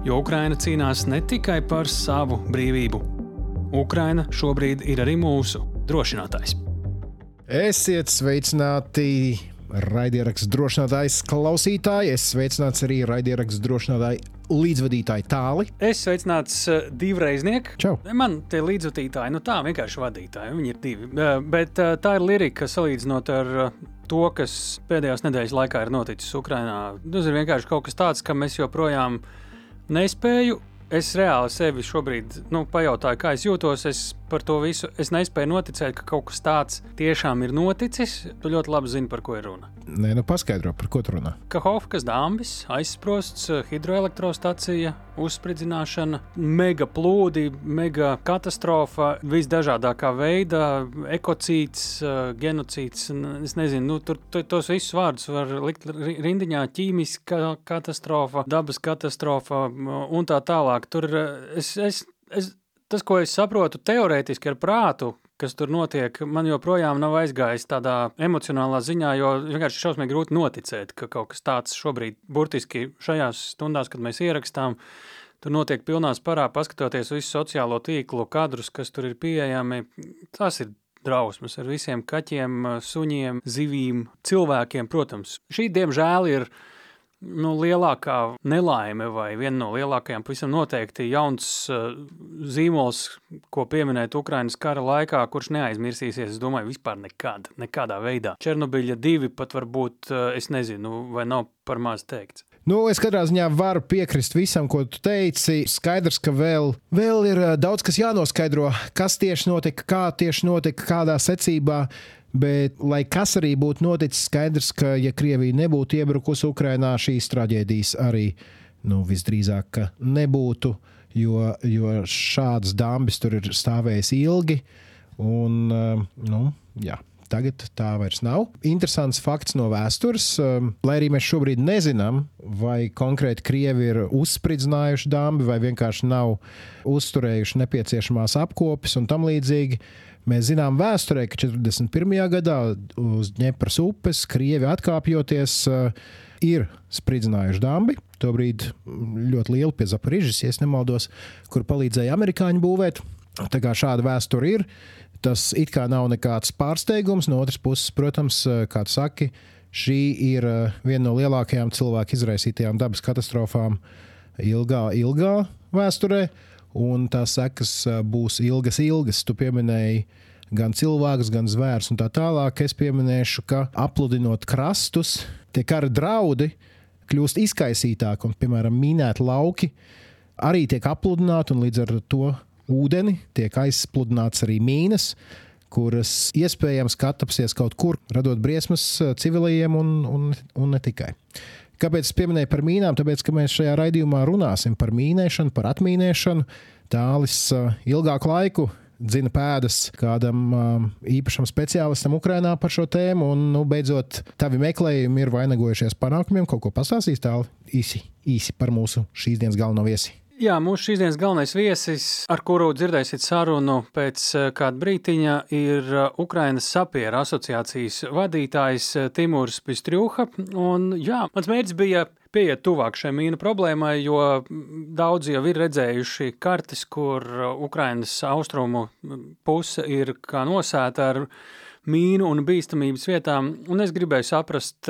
Jo Ukraina cīnās ne tikai par savu brīvību. Ukraina šobrīd ir arī mūsu drošinātājs. Esiet sveicināti! Raidieraksts drošinātājs klausītāji, es sveicināts arī raidieraksts drošinātāji līdzvadītāji tāli. Es sveicināts uh, divreiznieku. Čau! Man tie līdzvadītāji, nu tā vienkārši vadītāji, viņi ir divi. Uh, bet uh, tā ir lirika salīdzinot ar to, kas pēdējās nedēļas laikā ir noticis Ukrajinā. Tas ir vienkārši kaut kas tāds, ka mēs joprojām nespēju. Es reāli sevi šobrīd nu, pajautāju, kā es jūtos. Es par to visu es nespēju noticēt, ka kaut kas tāds tiešām ir noticis. Tu ļoti labi zini, par ko ir runa. Nē, nu paskaidro, par ko tu runā. Kahovkas dāmas, aizsprosts, hidroelektrostacija, uzspridzināšana, mega plūdi, mega katastrofa, visdažādākā veidā, ekocīts, genocīds. Es nezinu, nu, tur tos visus vārdus var likt rindiņā - ķīmiska katastrofa, dabas katastrofa un tā tālāk. Tur es, es, es tas, ko es saprotu teorētiski ar prātu, kas tur notiek, man joprojām nav aizgājis tādā emocionālā ziņā, jo vienkārši šausmīgi grūti noticēt, ka kaut kas tāds šobrīd, burtiski šajās stundās, kad mēs ierakstām, tur notiek pilnā sparā, paskatoties visu sociālo tīklu kadrus, kas tur ir pieejami. Tas ir drausmas ar visiem kaķiem, suņiem, zivīm, cilvēkiem, protams. Šī, diemžēl, ir nu, lielākā nelaime vai viena no lielākajām, pavisam noteikti jauns uh, zīmols, ko pieminēt Ukrainas kara laikā, kurš neaizmirsīsies, es domāju, vispār nekad, nekādā veidā. Černobiļa divi pat varbūt, uh, es nezinu, vai nav par maz teikts. Nu, es katrā ziņā varu piekrist visam, ko tu teici. Skaidrs, ka vēl, vēl ir daudz kas jānoskaidro, kas tieši notika, kā tieši notika, kādā secībā. Bet, lai kas arī būtu noticis, skaidrs, ka, ja Krievija nebūtu iebrukusi Ukrajinā, šīs traģēdijas arī nu, visdrīzāk nebūtu, jo, jo šādas dambis tur ir stāvējis ilgi. Un, nu, jā. Tagad tā vairs nav. Interesants fakts no vēstures, lai arī mēs šobrīd nezinām, vai konkrēti krievi ir uzspridzinājuši dambi vai vienkārši nav uzturējuši nepieciešamās apkopes un tam līdzīgi. Mēs zinām vēsturē, ka 41. gadā uz Dņepras upes krievi atkāpjoties ir spridzinājuši dambi. Tobrīd ļoti lielu pie Zaporižas, ja nemaldos, kur palīdzēja amerikāņi būvēt. Tā kā šāda vēsture ir, tas it kā nav nekāds pārsteigums. No otras puses, protams, kā tu saki, šī ir viena no lielākajām cilvēku izraisītajām dabas katastrofām ilgā, ilgā vēsturē un tās sekas būs ilgas, ilgas. Tu pieminēji gan cilvēkus, gan zvērus, un tā tālāk. Es pieminēšu, ka apludinot krastus, tie kara draudi kļūst izkaisītāki, un, piemēram, minēti lauki arī tiek apludināti, un līdz ar to ūdeni tiek aizpludināts arī mīnas kuras iespējams katapsies kaut kur, radot briesmas civiliem un, un, un ne tikai. Kāpēc es pieminēju par mīnām? Tāpēc, ka mēs šajā raidījumā runāsim par mīnēšanu, par atmīnēšanu. Tālis uh, ilgāku laiku dzina pēdas kādam uh, īpašam speciālistam Ukrajinā par šo tēmu, un, nu, beidzot, tavi meklējumi ir vainagojušies panākumiem. Kaut ko pastāstīs tālāk īsi, īsi par mūsu šīs dienas galveno viesi. Jā, mūsu šīsdienas galvenais viesis, ar kuru dzirdēsiet sarunu pēc eh, kāda brītiņa, ir eh, Ukrainas sapiera asociācijas vadītājs eh, Timurs Pistrūha. Un, jā, mans mērķis bija pieiet tuvāk šai mīnu problēmai, jo daudzi jau ir redzējuši kartes, kur Ukrainas austrumu puse ir kā nosēta ar mīnu un bīstamības vietām, un es gribēju saprast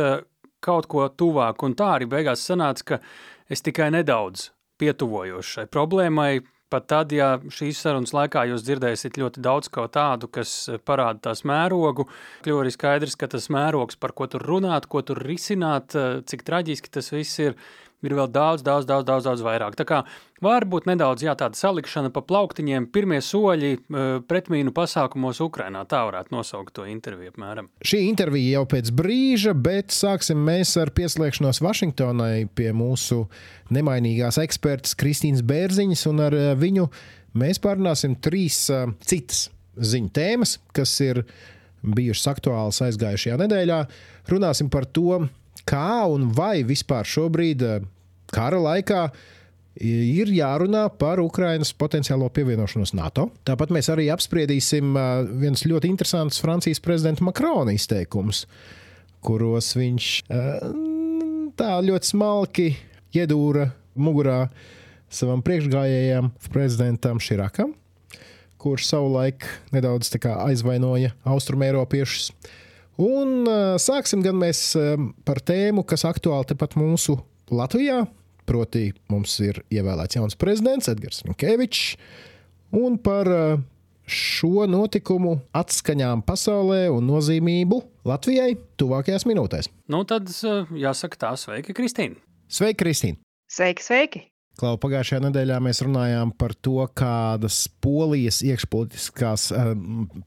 kaut ko tuvāk, un tā arī beigās sanāca, ka es tikai nedaudz pietuvojoši šai problēmai. Pat tad, ja šīs sarunas laikā jūs dzirdēsiet ļoti daudz ko tādu, kas parāda tās mērogu, kļūst arī skaidrs, ka tas mērogs, par ko tur runāt, ko tur risināt, cik traģiski tas viss ir, ir vēl daudz, daudz, daudz, daudz, daudz vairāk. Tā kā varbūt nedaudz jā, tāda salikšana pa plauktiņiem, pirmie soļi e, pretmīnu pasākumos Ukrainā. Tā varētu nosaukt to interviju apmēram. Šī intervija jau pēc brīža, bet sāksim mēs ar pieslēgšanos Vašingtonai pie mūsu nemainīgās ekspertas Kristīnas Bērziņas un ar e, viņu mēs pārunāsim trīs uh, citas ziņu tēmas, kas ir bijušas aktuālas aizgājušajā nedēļā. Runāsim par to, kā un vai vispār šobrīd, kara laikā, ir jārunā par Ukrainas potenciālo pievienošanos NATO. Tāpat mēs arī apspriedīsim viens ļoti interesants Francijas prezidenta Makrona izteikums, kuros viņš tā ļoti smalki iedūra mugurā savam priekšgājējam, prezidentam Širakam, kurš savulaik nedaudz aizvainoja austrumēropiešus. Un sāksim gan mēs par tēmu, kas aktuāli tepat mūsu Latvijā. Proti, mums ir ievēlēts jauns prezidents Edgars Falks, un par šo notikumu atskaņām pasaulē un nozīmību Latvijai tuvākajās minūtēs. Nu, tad jāsaka tā, sveika, Kristīna! Sveika, Kristīna! Sveiki, sveiki! Klau, pagājušajā nedēļā mēs runājām par to, kādas polijas iekšpolitiskās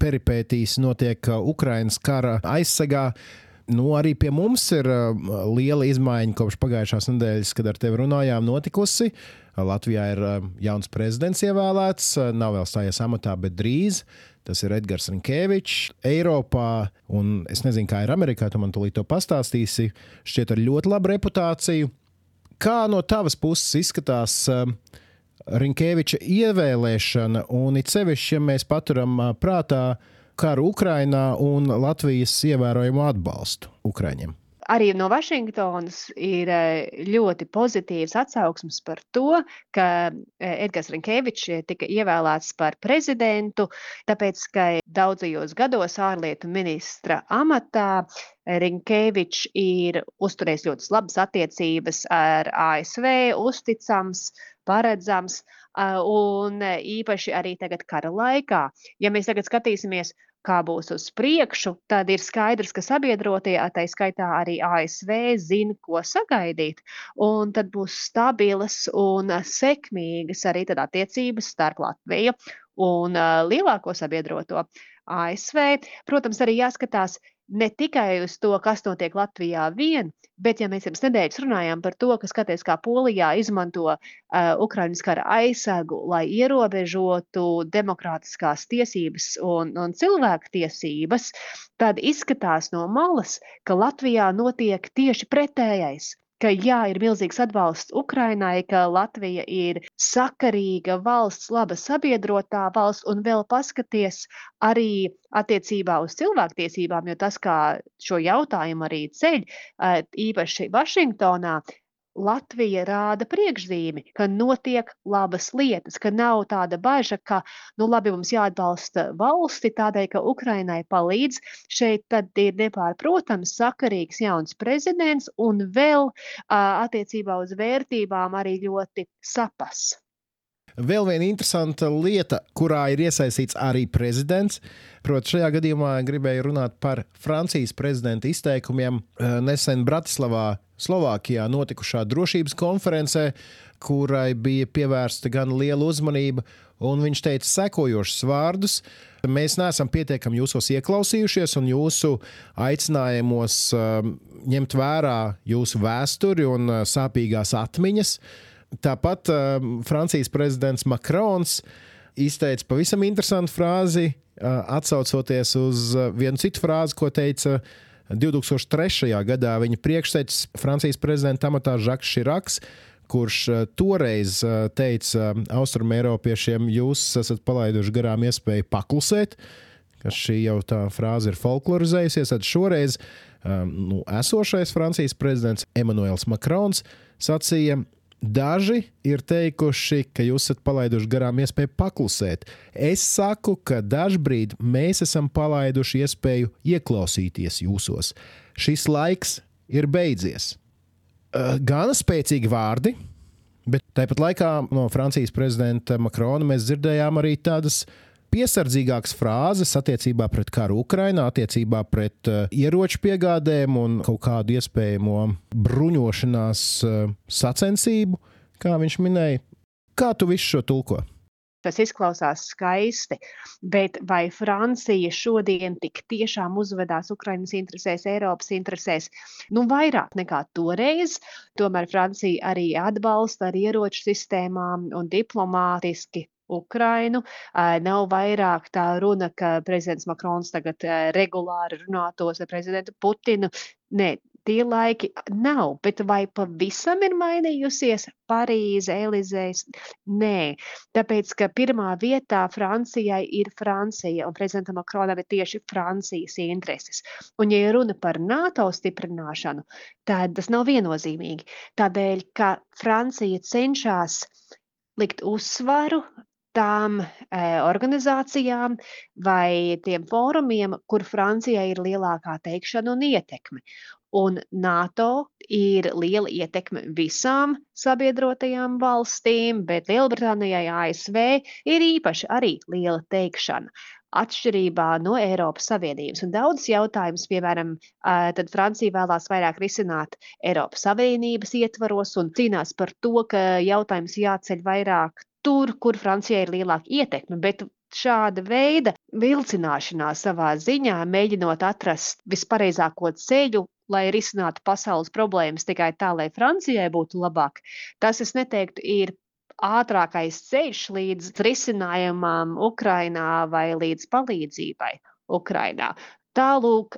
peripētīs notiek uh, Ukrainas kara aizsegā. Nu, arī pie mums ir liela izmaiņa kopš pagājušās nedēļas, kad ar tevi runājām, notikusi. Latvijā ir jauns prezidents ievēlēts, nav vēl stājies amatā, bet drīz. Tas ir Edgars Falks. Eiropā, un es nezinu, kā ir Amerikā, tu man tūlīt to pastāstīsi, šķiet ar ļoti labu reputāciju. Kā no tavas puses izskatās uh, Rinkēviča ievēlēšana, un it sevišķi, ja mēs paturam uh, prātā karu Ukrainā un Latvijas ievērojumu atbalstu Ukraiņiem? Arī no Vašingtonas ir eh, ļoti pozitīvs atsauksmes par to, ka eh, Edgars Rinkevičs tika ievēlēts par prezidentu, tāpēc, ka daudzajos gados ārlietu ministra amatā Rinkevičs ir uzturējis ļoti labas attiecības ar ASV, uzticams, paredzams, eh, un īpaši arī tagad kara laikā. Ja mēs tagad skatīsimies kā būs uz priekšu, tad ir skaidrs, ka sabiedrotie, tā skaitā arī ASV, zina, ko sagaidīt. Un tad būs stabilas un sekmīgas arī attiecības starp Latviju un lielāko sabiedroto ASV. Protams, arī jāskatās, ne tikai uz to, kas notiek Latvijā vien, bet, ja mēs pirms nedēļas runājām par to, ka skaties, kā Polijā izmanto uh, Ukraiņas kara aizsegu, lai ierobežotu demokrātiskās tiesības un, un cilvēku tiesības, tad izskatās no malas, ka Latvijā notiek tieši pretējais ka jā, ir milzīgs atbalsts Ukrainai, ka Latvija ir sakarīga valsts, laba sabiedrotā valsts, un vēl paskaties arī attiecībā uz cilvēktiesībām, jo tas, kā šo jautājumu arī ceļ, īpaši Vašingtonā, Latvija rāda priekšzīmi, ka notiek labas lietas, ka nav tāda bažas, ka, nu, labi, mums jāatbalsta valsti tādēļ, ka Ukrainai palīdz. Šeit tad ir nepārprotams sakarīgs jauns prezidents un vēl uh, attiecībā uz vērtībām arī ļoti sapas. Vēl viena interesanta lieta, kurā ir iesaistīts arī prezidents. Protams, šajā gadījumā gribēju runāt par Francijas prezidenta izteikumiem nesen Bratislavā Slovākijā notikušā drošības konferencē, kurai bija pievērsta gan liela uzmanība, un viņš teica sekojošus vārdus. Mēs neesam pietiekami jūsos ieklausījušies un jūsu aicinājumos um, ņemt vērā jūsu vēsturi un uh, sāpīgās atmiņas. Tāpat um, Francijas prezidents Makrons izteica pavisam interesantu frāzi, uh, atsaucoties uz uh, vienu citu frāzi, ko teica 2003. gadā viņa priekštecis Francijas prezidenta amatā Žaks Širaks, kurš uh, toreiz uh, teica uh, austrumēropiešiem, jūs esat palaiduši garām iespēju paklusēt, ka šī jau tā frāze ir folklorizējusies. Tad šoreiz um, nu, esošais Francijas prezidents Emmanuels Makrons sacīja, Daži ir teikuši, ka jūs esat palaiduši garām iespēju paklusēt. Es saku, ka dažbrīd mēs esam palaiduši iespēju ieklausīties jūsos. Šis laiks ir beidzies. Gana spēcīgi vārdi, bet tāpat laikā no Francijas prezidenta Makrona mēs dzirdējām arī tādas piesardzīgākas frāzes attiecībā pret karu Ukrajinā, attiecībā pret uh, ieroču piegādēm un kaut kādu iespējamo bruņošanās uh, sacensību, kā viņš minēja. Kā tu visu šo tulko? Tas izklausās skaisti, bet vai Francija šodien tik tiešām uzvedās Ukraiņas interesēs, Eiropas interesēs? Nu, vairāk nekā toreiz. Tomēr Francija arī atbalsta ar ieroču sistēmām un diplomātiski Ukrainu. Nav vairāk tā runa, ka prezidents Makrons tagad regulāri runātos ar prezidentu Putinu. Nē, tie laiki nav. Bet vai pavisam ir mainījusies Parīze, Elizejas? Nē, tāpēc, ka pirmā vietā Francijai ir Francija, un prezidentam Makronam ir tieši Francijas intereses. Un, ja runa par NATO stiprināšanu, tad tas nav viennozīmīgi. Tādēļ, ka Francija cenšas likt uzsvaru tām e, organizācijām vai tiem fórumiem, kur Francijai ir lielākā teikšana un ietekme. Un NATO ir liela ietekme visām sabiedrotajām valstīm, bet Lielbritānijai, ASV ir īpaši arī liela teikšana. Atšķirībā no Eiropas Savienības. Un daudzas jautājumas, piemēram, tad Francija vēlās vairāk risināt Eiropas Savienības ietvaros un cīnās par to, ka jautājums jāceļ vairāk tur, kur Francijai ir lielāka ietekme. Bet šāda veida vilcināšanās savā ziņā, mēģinot atrast vispareizāko ceļu, lai risinātu pasaules problēmas tikai tā, lai Francijai būtu labāk. Tas, es neteiktu, ir ātrākais ceļš līdz risinājumam Ukrainā vai līdz palīdzībai Ukrainā. Tālūk,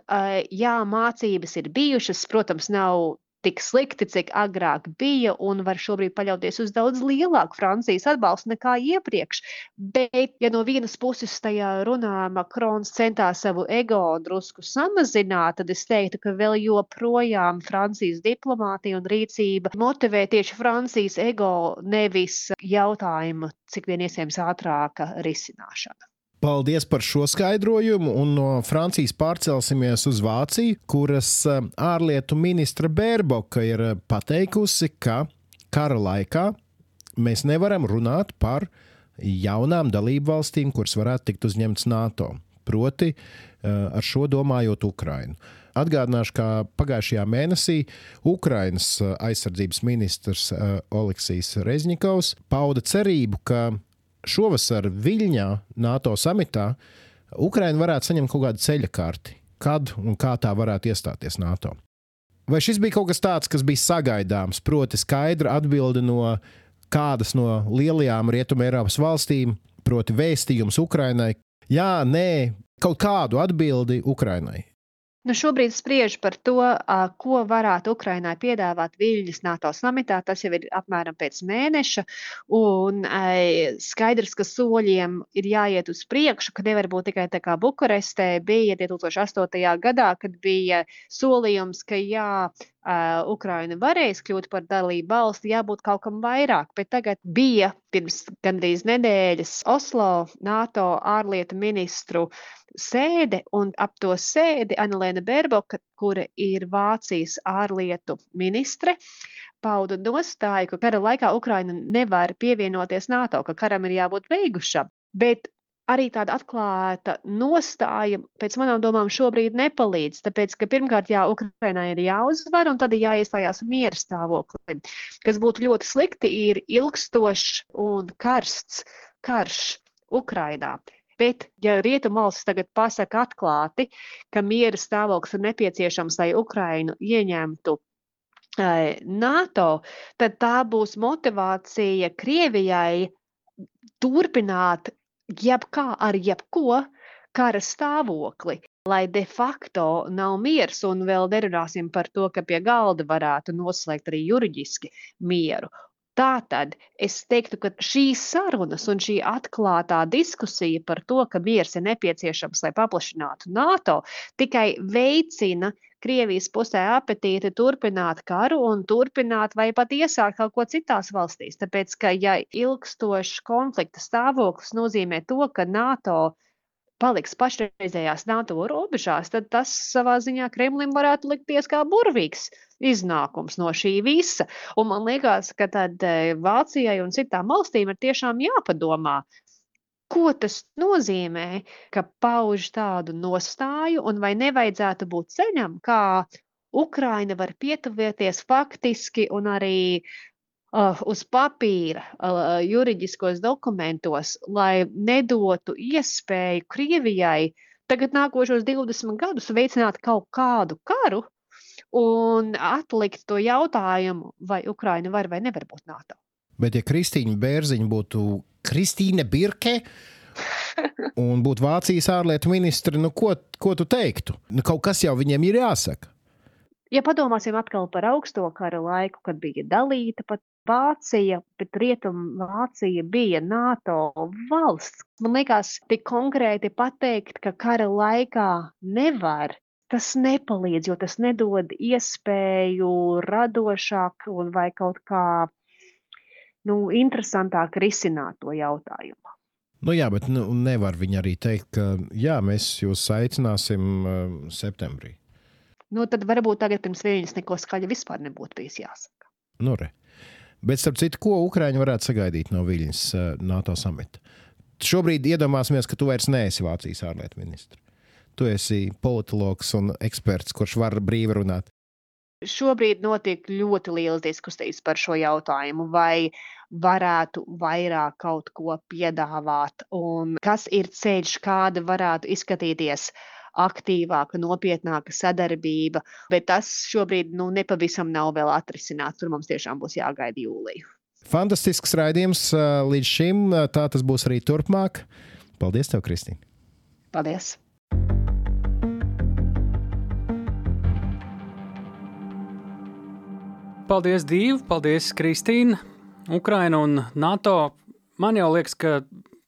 jā, mācības ir bijušas, protams, nav tik slikti, cik agrāk bija, un var šobrīd paļauties uz daudz lielāku Francijas atbalstu nekā iepriekš. Bet, ja no vienas puses tajā runā Makrons centās savu ego drusku samazināt, tad es teiktu, ka vēl joprojām Francijas diplomātija un rīcība motivē tieši Francijas ego, nevis jautājumu, cik vien iespējams ātrāka risināšana. Paldies par šo skaidrojumu, un no Francijas pārcelsimies uz Vāciju, kuras eh, ārlietu ministra Bērboka ir eh, pateikusi, ka kara laikā mēs nevaram runāt par jaunām dalību valstīm, kuras varētu tikt uzņemtas NATO. Proti, eh, ar šo domājot Ukrainu. Atgādināšu, ka pagājušajā mēnesī Ukrainas aizsardzības ministrs Oleksijas Rezņikovs pauda cerību, ka šovasar Viļņā, NATO samitā, Ukraina varētu saņemt kaut kādu ceļa karti, kad un kā tā varētu iestāties NATO. Vai šis bija kaut kas tāds, kas bija sagaidāms, proti, skaidra atbilde no kādas no lielajām Rietumē Eiropas valstīm, proti, vēstījums Ukrainai? Jā, nē, kaut kādu atbildi Ukrainai. Nu, šobrīd spriež par to, ko varētu Ukrainai piedāvāt Viļņas NATO samitā. Tas jau ir apmēram pēc mēneša. Un skaidrs, ka soļiem ir jāiet uz priekšu, ka nevar būt tikai tā kā Bukarestē bija 2008. gadā, kad bija solījums, ka jā, uh, Ukraina varēs kļūt par dalību valsti, jābūt kaut kam vairāk. Bet tagad bija pirms gandrīz nedēļas Oslo NATO ārlietu ministru sēde, un ap to sēdi Anelēna Berboka, kura ir Vācijas ārlietu ministre, pauda nostāju, ka kara laikā Ukraina nevar pievienoties NATO, ka karam ir jābūt beigušam. Bet arī tāda atklāta nostāja, pēc manām domām, šobrīd nepalīdz. Tāpēc, ka pirmkārt, jā, Ukrainai ir jāuzvar, un tad ir jāiestājās miera stāvoklī. Kas būtu ļoti slikti, ir ilgstošs un karsts karš Ukrainā. Bet, ja rietumvalstis tagad pasaka atklāti, ka miera stāvoklis ir nepieciešams, lai Ukrainu ieņemtu NATO, tad tā būs motivācija Krievijai turpināt jebkā ar jebko kara stāvokli, lai de facto nav miers, un vēl nerunāsim par to, ka pie galda varētu noslēgt arī juridiski mieru. Tātad es teiktu, ka šīs sarunas un šī atklātā diskusija par to, ka miers ir nepieciešams, lai paplašinātu NATO, tikai veicina Krievijas pusē apetīti turpināt karu un turpināt vai pat iesākt kaut ko citās valstīs. Tāpēc, ka ja ilgstošs konflikta stāvoklis nozīmē to, ka NATO paliks pašreizējās NATO robežās, tad tas savā ziņā Kremlim varētu likties kā burvīgs iznākums no šī visa. Un man liekas, ka tad eh, Vācijai un citām valstīm ir tiešām jāpadomā, Ko tas nozīmē, ka pauž tādu nostāju, un vai nevajadzētu būt ceļam, kā Ukraina var pietuvieties faktiski un arī uh, uz papīra, uh, juridiskos dokumentos, lai nedotu iespēju Krievijai tagad nākošos 20 gadus veicināt kaut kādu karu un atlikt to jautājumu, vai Ukraina var vai nevar būt NATO. Bet, ja Kristīna Bērziņa būtu Kristīne Birke, un būtu Vācijas ārlietu ministri, nu, ko, ko tu teiktu? Nu, kaut kas jau viņiem ir jāsaka. Ja padomāsim atkal par augsto kara laiku, kad bija dalīta pat Vācija, bet Rietumvācija bija NATO valsts. Man liekas, tik konkrēti pateikt, ka kara laikā nevar tas nepalīdz, jo tas nedod iespēju radošāk un vai kaut kā nu, interesantāk risināt to jautājumu. Nu, jā, bet nu, nevar viņi arī teikt, ka jā, mēs jūs aicināsim uh, septembrī. Nu, tad varbūt tagad pirms viņas neko skaļa vispār nebūtu bijis jāsaka. Nu, re. Bet, starp citu, ko Ukrāņi varētu sagaidīt no Viļņas uh, NATO samita? Šobrīd iedomāsimies, ka tu vairs neesi Vācijas ārlietu ministrs. Tu esi politologs un eksperts, kurš var brīvi runāt. Šobrīd notiek ļoti liels diskusijas par šo jautājumu, vai varētu vairāk kaut ko piedāvāt, un kas ir ceļš, kāda varētu izskatīties aktīvāka, nopietnāka sadarbība. Bet tas šobrīd nu, nepavisam nav vēl atrisināts. Tur mums tiešām būs jāgaida jūlija. Fantastisks raidījums līdz šim. Tā tas būs arī turpmāk. Paldies, tev, Kristīne! Paldies! Paldies, Dīva! Paldies, Kristīna! Ukraina un NATO. Man jau liekas, ka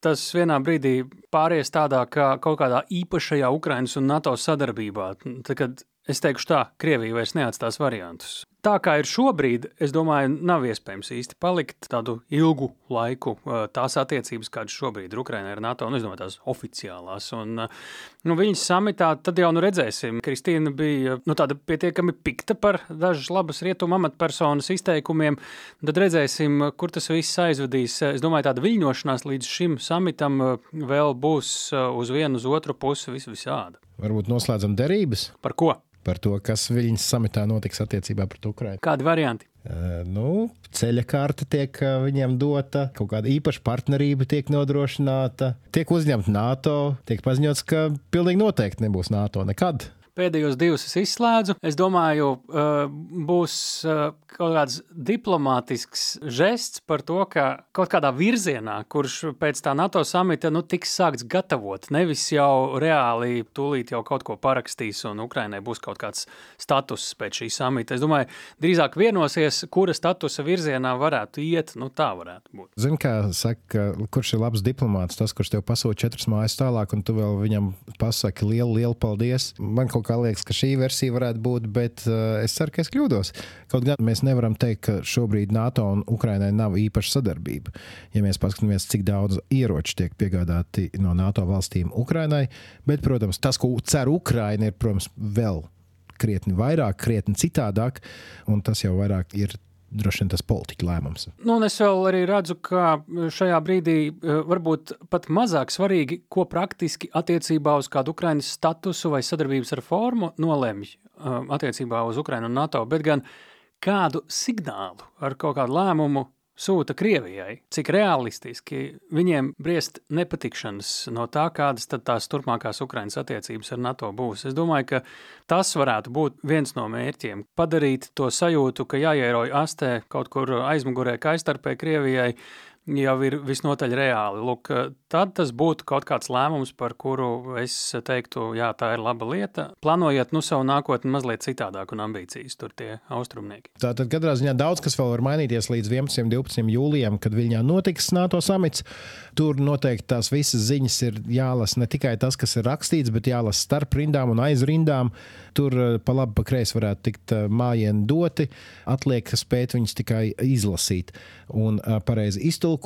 tas vienā brīdī pāries tādā kā kaut kādā īpašajā Ukrainas un NATO sadarbībā. Tad, kad es teikšu tā, Krievija vairs neatstās variantus tā kā ir šobrīd, es domāju, nav iespējams īsti palikt tādu ilgu laiku. Tās attiecības, kādas šobrīd ir Ukraiņā ar NATO, un es domāju, tās oficiālās. Un, nu, viņas samitā tad jau nu redzēsim. Kristīna bija nu, pietiekami pikta par dažas labas rietumu amatpersonas izteikumiem. Tad redzēsim, kur tas viss aizvedīs. Es domāju, tāda viļņošanās līdz šim samitam vēl būs uz vienu, uz otru pusi vis visāda. Varbūt noslēdzam derības? Par ko? par to, kas viņas samitā notiks attiecībā pret Ukrajinu. Kādi varianti? Uh, nu, ceļa karte tiek viņiem dota, kaut kāda īpaša partnerība tiek nodrošināta, tiek uzņemta NATO, tiek paziņots, ka pilnīgi noteikti nebūs NATO nekad. Pēdējos divus es izslēdzu. Es domāju, būs kaut kāds diplomātisks žests par to, ka kaut kādā virzienā, kurš pēc tā NATO samita nu, tiks sākts gatavot, nevis jau reāli tūlīt jau kaut ko parakstīs un Ukrainai būs kaut kāds status pēc šī samita. Es domāju, drīzāk vienosies, kura statusa virzienā varētu iet. Nu, tā varētu būt. Zini, kā saka, kurš ir labs diplomāts, tas, kurš tev pasūta četras mājas tālāk, un tu vēl viņam pasaki lielu, lielu paldies. Man kaut kā liekas, ka šī versija varētu būt, bet uh, es ceru, ka es kļūdos. Kaut gan mēs nevaram teikt, ka šobrīd NATO un Ukrainai nav īpaša sadarbība. Ja mēs paskatāmies, cik daudz ieroču tiek piegādāti no NATO valstīm Ukrainai, bet, protams, tas, ko cer Ukraina, ir, protams, vēl krietni vairāk, krietni citādāk, un tas jau vairāk ir droši vien tas politiķa lēmums. Nu, es vēl arī redzu, ka šajā brīdī e, varbūt pat mazāk svarīgi, ko praktiski attiecībā uz kādu Ukraiņas statusu vai sadarbības ar formu nolemj e, attiecībā uz Ukraiņu un NATO, bet gan kādu signālu ar kaut kādu lēmumu sūta Krievijai, cik realistiski viņiem briest nepatikšanas no tā, kādas tad tās turpmākās Ukrainas attiecības ar NATO būs. Es domāju, ka tas varētu būt viens no mērķiem - padarīt to sajūtu, ka jāieroj astē kaut kur aizmugurē kaistarpē Krievijai, jau ir visnotaļ reāli. Lūk, tad tas būtu kaut kāds lēmums, par kuru es teiktu, jā, tā ir laba lieta. Plānojiet nu savu nākotni mazliet citādāk un ambīcijas tur tie austrumnieki. Tātad katrā ziņā daudz kas vēl var mainīties līdz 11. un 12. jūlijam, kad Viļņā notiks NATO samits. Tur noteikti tās visas ziņas ir jālasa ne tikai tas, kas ir rakstīts, bet jālasa starp rindām un aiz rindām. Tur eh, pa labi, pa kreisi varētu tikt eh, mājieni doti. Atliek spēt viņus tikai izlasīt un eh, pareizi iztulkot.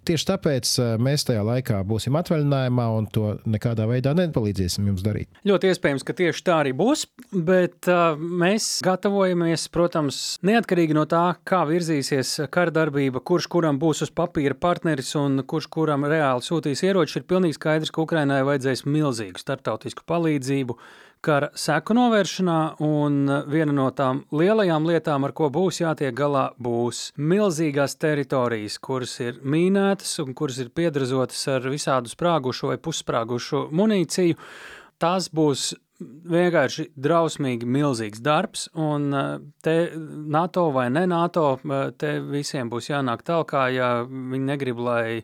Tieši tāpēc mēs tajā laikā būsim atvaļinājumā un to nekādā veidā nepalīdzēsim jums darīt. Ļoti iespējams, ka tieši tā arī būs, bet uh, mēs gatavojamies, protams, neatkarīgi no tā, kā virzīsies kara darbība, kurš kuram būs uz papīra partneris un kurš kuram reāli sūtīs ieroči, ir pilnīgi skaidrs, ka Ukrainai vajadzēs milzīgu starptautisku palīdzību kara seku novēršanā, un viena no tām lielajām lietām, ar ko būs jātiek galā, būs milzīgās teritorijas, kuras ir mīnētas un kuras ir piedrazotas ar visādu sprāgušu vai pussprāgušu munīciju. Tās būs vienkārši drausmīgi milzīgs darbs, un te NATO vai ne NATO, te visiem būs jānāk tālāk, ja viņi negrib, lai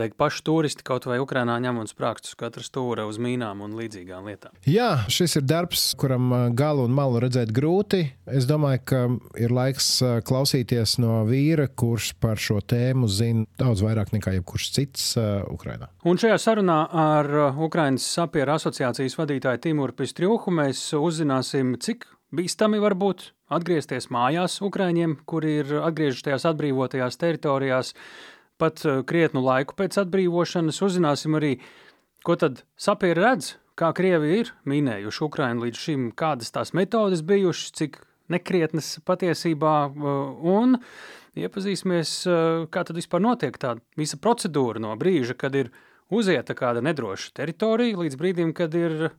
teikt, paši turisti kaut vai Ukrainā ņem un sprākstus katra stūra uz mīnām un līdzīgām lietām. Jā, šis ir darbs, kuram galu un malu redzēt grūti. Es domāju, ka ir laiks klausīties no vīra, kurš par šo tēmu zina daudz vairāk nekā jebkurš cits Ukrainā. Un šajā sarunā ar Ukraiņas sapieru asociācijas vadītāju Timuru Pistrjuhu mēs uzzināsim, cik bīstami var būt atgriezties mājās Ukraiņiem, kuri ir atgriežušies tajās atbrīvotajās teritorijās, pat eh, krietnu laiku pēc atbrīvošanas. Uzzināsim arī, ko tad sapieri redz, kā Krievi ir minējuši Ukrainu līdz šim, kādas tās metodes bijušas, cik nekrietnas patiesībā, eh, un iepazīsimies, eh, kā tad vispār notiek tā visa procedūra no brīža, kad ir uzieta kāda nedroša teritorija, līdz brīdim, kad ir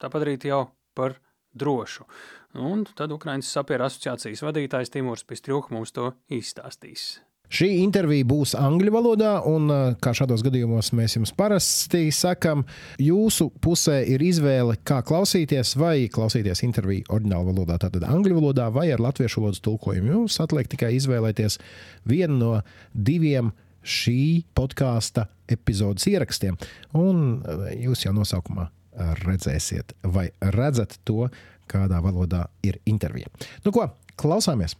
tā padarīta jau par drošu. Un tad Ukraiņas sapieru asociācijas vadītājs Timurs Pistrūks mums to izstāstīs. Šī intervija būs angļu valodā, un kā šādos gadījumos mēs jums parasti sakām, jūsu pusē ir izvēle, kā klausīties, vai klausīties interviju oriģinālā valodā, tātad angļu valodā, vai ar latviešu valodas tulkojumu. Jums atliek tikai izvēlēties vienu no diviem šī podkāsta epizodes ierakstiem, un jūs jau nosaukumā redzēsiet, vai redzat to, kādā valodā ir intervija. Nu ko, klausāmies!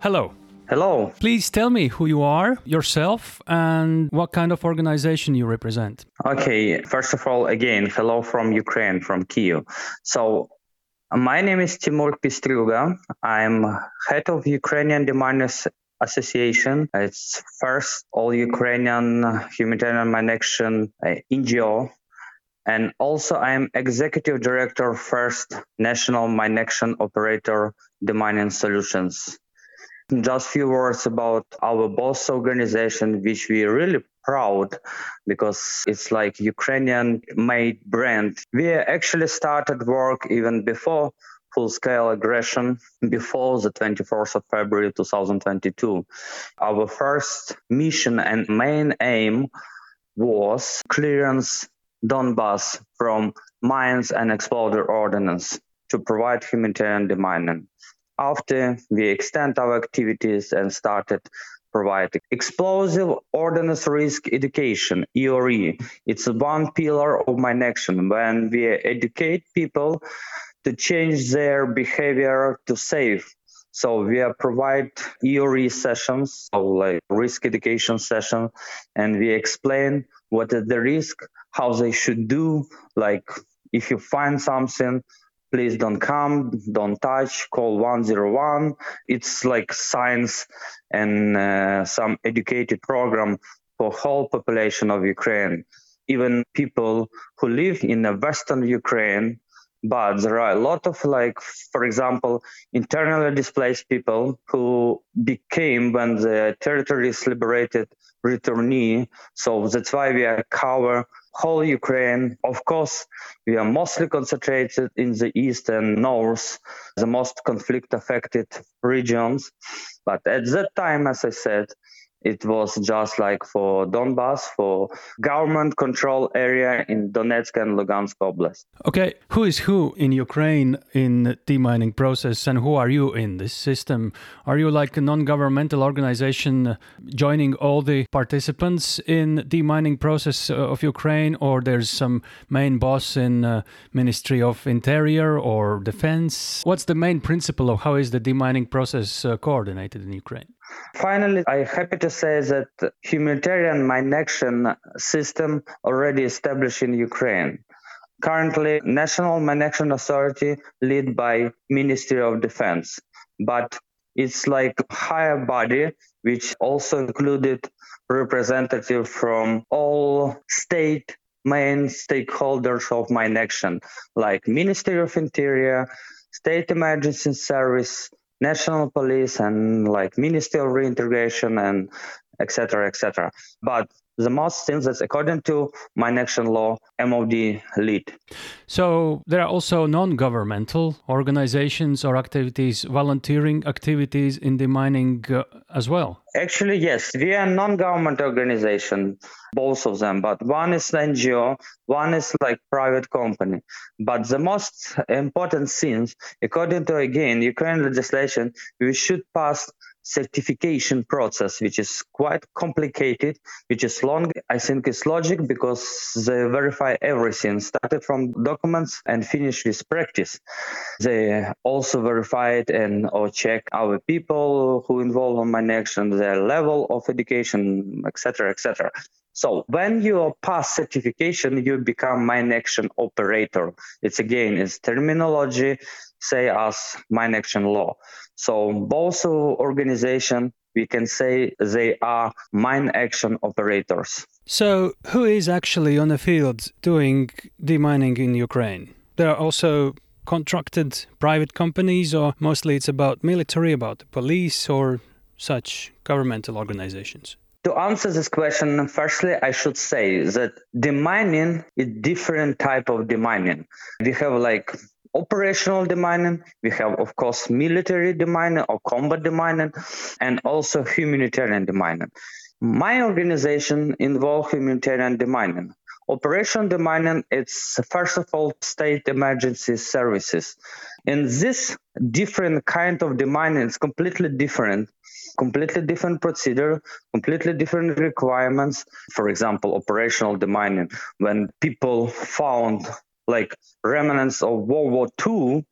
Hello. Hello. Please tell me who you are, yourself, and what kind of organization you represent. Okay, first of all, again, hello from Ukraine, from Kiev. So, my name is Timur Pistruga. I'm head of Ukrainian Deminers Association. It's first all Ukrainian humanitarian mine action uh, NGO. And also, I'm executive director, first national mine action operator, Demining Solutions. Just few words about our boss organization, which we are really proud because it's like Ukrainian made brand. We actually started work even before full scale aggression before the 24th of February 2022. Our first mission and main aim was clearance Donbass from mines and exploder ordnance to provide humanitarian demining after we extend our activities and started providing explosive ordnance risk education EORE. It's one pillar of my action when we educate people to change their behavior to safe. So we provide EORE sessions, so like risk education session, and we explain what is the risk, how they should do, like if you find something, please don't come, don't touch, call 101. It's like science and uh, some educated program for whole population of Ukraine. Even people who live in the Western Ukraine, but there are a lot of like, for example, internally displaced people who became when the territory is liberated returnee. So that's why we are cover whole Ukraine. Of course, we are mostly concentrated in the east and north, the most conflict affected regions. But at that time, as I said, it was just like for Donbass, for government control area in Donetsk and Lugansk Oblast. Okay, who is who in Ukraine in demining process, and who are you in this system? Are you like a non-governmental organization joining all the participants in demining process uh, of Ukraine, or there's some main boss in uh, Ministry of Interior or Defense? What's the main principle of how is the demining process uh, coordinated in Ukraine? Finally, I'm happy to say that humanitarian mine action system already established in Ukraine. Currently, National Mine Action Authority led by Ministry of Defense, but it's like higher body which also included representative from all state main stakeholders of mine action like Ministry of Interior, State Emergency Service, national police and like ministry of reintegration and etc etc but the most since that's according to mine action law MOD lead. So there are also non-governmental organizations or activities, volunteering activities in the mining uh, as well. Actually, yes, we are non-government organization, both of them. But one is NGO, one is like private company. But the most important things, according to again Ukraine legislation, we should pass certification process, which is quite complicated, which is long. I think it's logic because they verify everything, started from documents and finish with practice. They also verify it and or check our people who involve on mine action, their level of education, etc., etc. So when you pass certification, you become mine action operator. It's again, it's terminology, say as mine action law. So both organization, we can say they are mine action operators. So who is actually on the field doing demining in Ukraine? There are also contracted private companies, or mostly it's about military, about the police, or such governmental organizations? To answer this question, firstly, I should say that demining is different type of demining. We have like operational demining. We have, of course, military demining or combat demining, and also humanitarian demining. My organization involves humanitarian demining. Operation demining, it's first of all state emergency services. And this different kind of demining is completely different completely different procedure, completely different requirements. For example, operational demining, when people found like remnants of World War II,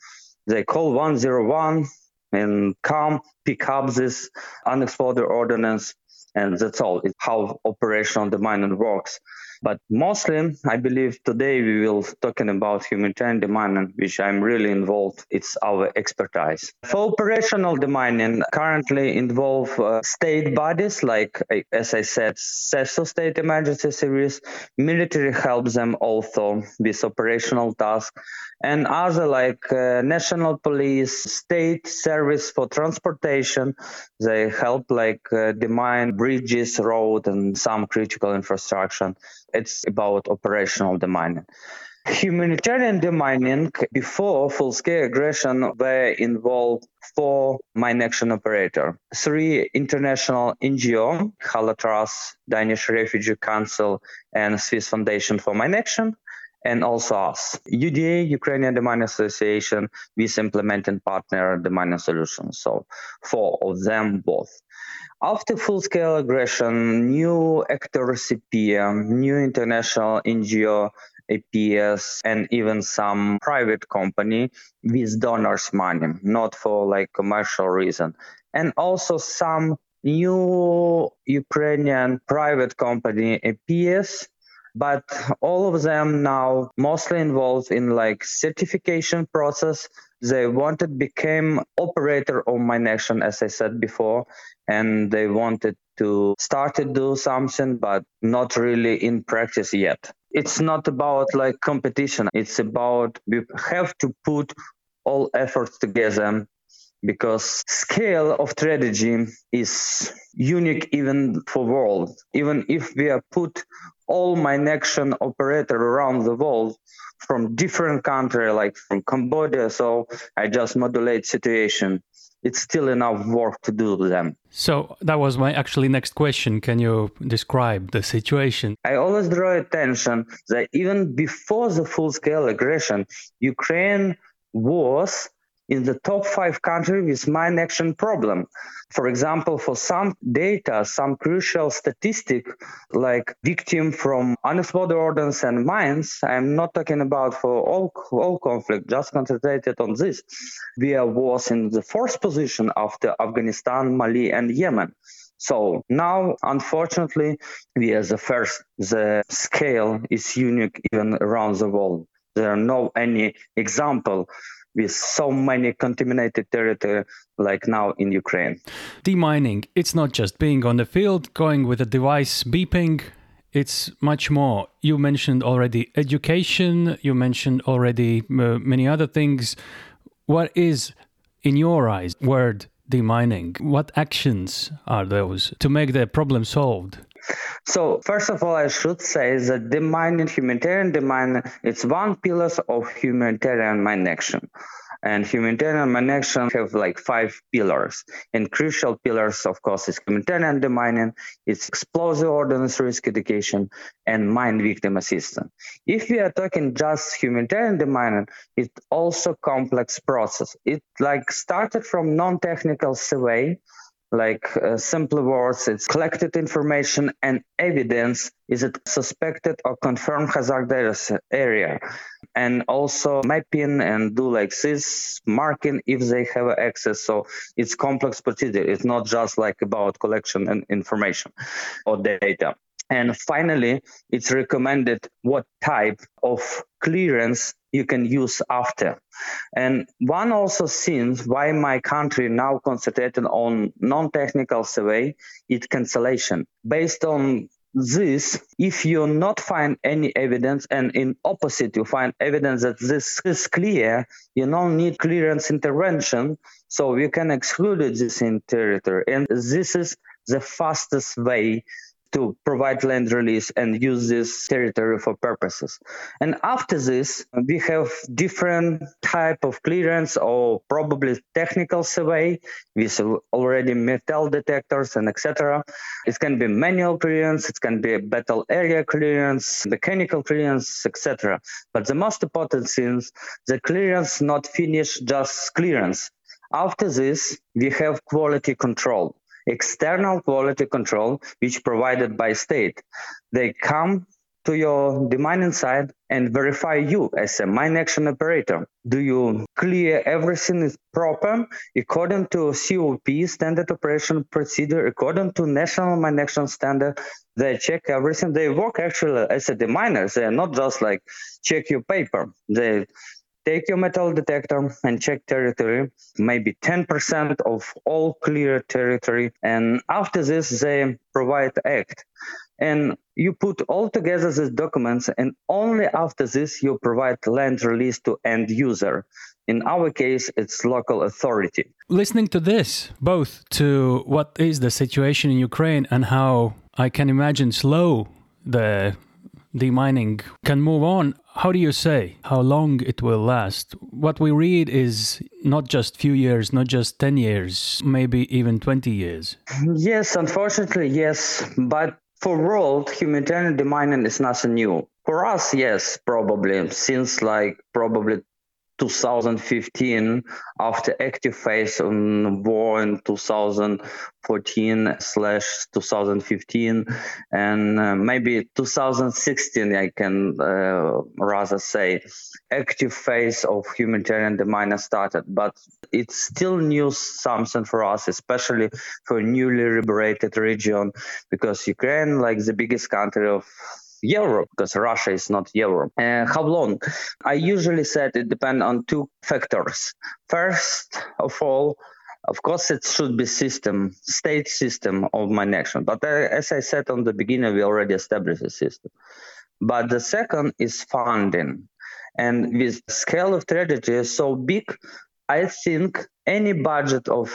they call 101 and come pick up this unexploded ordnance, and that's all. It's how operational demining works. But mostly, I believe today we will talking about humanitarian demining, which I'm really involved. It's our expertise. For operational demining, currently involve uh, state bodies like, as I said, CESO State Emergency Service. Military helps them also with operational tasks and other like uh, national police, state service for transportation. They help like uh, demine bridges, road, and some critical infrastructure. It's about operational demining. Humanitarian demining before full-scale aggression were involved four mine action operator, three international NGO, Halatras, Danish Refugee Council, and Swiss Foundation for Mine Action, and also us. UDA, Ukrainian Demining Association, with implementing partner Demining Solutions. So four of them both. After full-scale aggression, new actor CPM, new international NGO APS, and even some private company with donors' money, not for like commercial reason, and also some new Ukrainian private company APS but all of them now mostly involved in like certification process they wanted became operator of my nation as i said before and they wanted to start to do something but not really in practice yet. It's not about like competition. It's about we have to put all efforts together because scale of strategy is unique even for world. Even if we are put all mine action operator around the world from different country like from cambodia. So i just modulate situation. It's still enough work to do them. So that was my actually next question. Can you describe the situation? I always draw attention that even before the full scale aggression ukraine was in the top five countries with mine action problem. For example, for some data, some crucial statistic like victim from unexploded ordnance and mines, I'm not talking about for all, all conflict, just concentrated on this. We are was in the fourth position after Afghanistan, Mali, and Yemen. So now, unfortunately, we are the first. The scale is unique even around the world. There are no any example with so many contaminated territory like now in Ukraine. Demining, it's not just being on the field, going with a device beeping, it's much more. You mentioned already education, you mentioned already uh, many other things. What is, in your eyes, word demining? What actions are those to make the problem solved? So first of all, I should say that demining, humanitarian demining, it's one pillar of humanitarian mine action. And humanitarian mine action have like five pillars. And crucial pillars, of course, is humanitarian demining, it's explosive ordnance risk education, and mine victim assistance. If we are talking just humanitarian demining, it's also complex process. It like started from non-technical survey like uh, simple words it's collected information and evidence. Is it suspected or confirmed hazardous area? And also mapping and do like this marking if they have access. So it's complex procedure. It's not just like about collection and information or data and finally, it's recommended what type of clearance you can use after. And one also seems why my country now concentrated on non-technical survey is cancellation. Based on this, if you not find any evidence, and in opposite, you find evidence that this is clear, you don't need clearance intervention, so you can exclude this in territory. And this is the fastest way to provide land release and use this territory for purposes. And after this, we have different type of clearance or probably technical survey with already metal detectors and etc. It can be manual clearance, it can be battle area clearance, mechanical clearance, etc. But the most important things, the clearance not finish just clearance. After this, we have quality control external quality control, which provided by state. They come to your demining site and verify you as a mine action operator. Do you clear everything is proper according to COP standard operation procedure, according to national mine action standard? They check everything. They work actually as a deminers. They are not just like check your paper. They take your metal detector and check territory, maybe 10% of all clear territory. And after this, they provide act. And you put all together these documents, and only after this, you provide land release to end user. In our case, it's local authority. Listening to this, both to what is the situation in Ukraine and how I can imagine slow the demining can move on how do you say how long it will last? What we read is not just few years, not just 10 years, maybe even 20 years. Yes, unfortunately, yes. But for world, humanitarian demining is nothing new. For us, yes, probably, since like probably 2015 after active phase on war in 2014 slash 2015 and uh, maybe 2016 i can uh, rather say active phase of humanitarian demand started. But it's still new something for us especially for newly liberated region because ukraine like the biggest country of Europe because Russia is not Europe. Uh, how long? I usually said it depends on two factors. First of all, of course, it should be system, state system of mine action. But uh, as I said on the beginning, we already established a system. But the second is funding. And with scale of tragedy so big, I think any budget of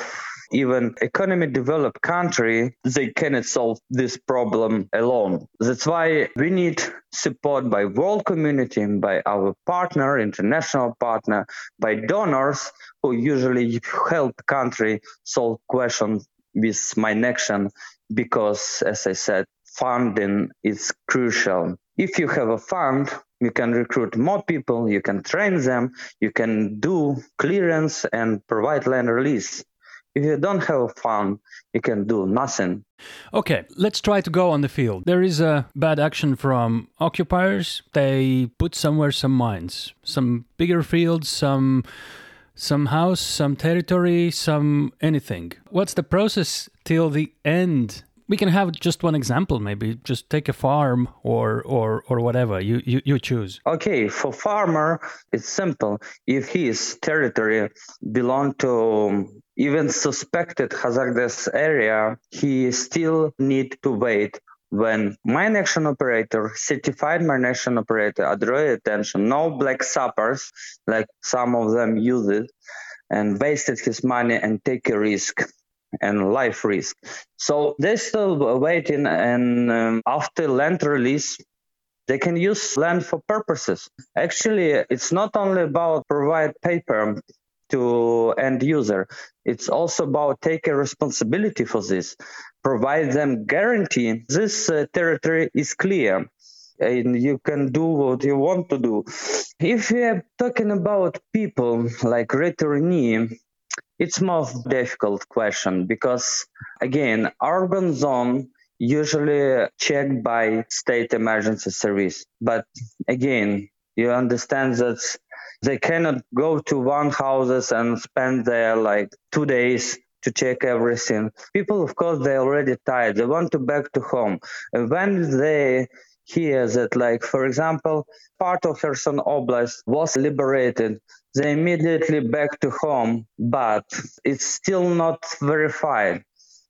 even economy developed country, they cannot solve this problem alone. That's why we need support by world community, by our partner, international partner, by donors who usually help country solve questions with mine action because, as I said, funding is crucial. If you have a fund, you can recruit more people, you can train them, you can do clearance and provide land release. If you don't have fun, you can do nothing. Okay, let's try to go on the field. There is a bad action from occupiers. They put somewhere some mines, some bigger fields, some some house, some territory, some anything. What's the process till the end? We can have just one example, maybe just take a farm or or or whatever you you, you choose. Okay, for farmer, it's simple. If his territory belong to even suspected hazardous area, he still need to wait when mine action operator, certified mine action operator, I draw attention, no black suppers, like some of them use it, and wasted his money and take a risk. and life risk. So they're still waiting, and um, after land release, they can use land for purposes. Actually, it's not only about provide paper to end user. It's also about taking responsibility for this, provide them guarantee this uh, territory is clear and you can do what you want to do. If we are talking about people like returnee, it's more difficult question because again, urban zone usually checked by state emergency service. But again, you understand that they cannot go to one houses and spend there like two days to check everything. People, of course, they're already tired. They want to back to home. And when they hear that, like, for example, part of Kherson Oblast was liberated, they immediately back to home, but it's still not verified.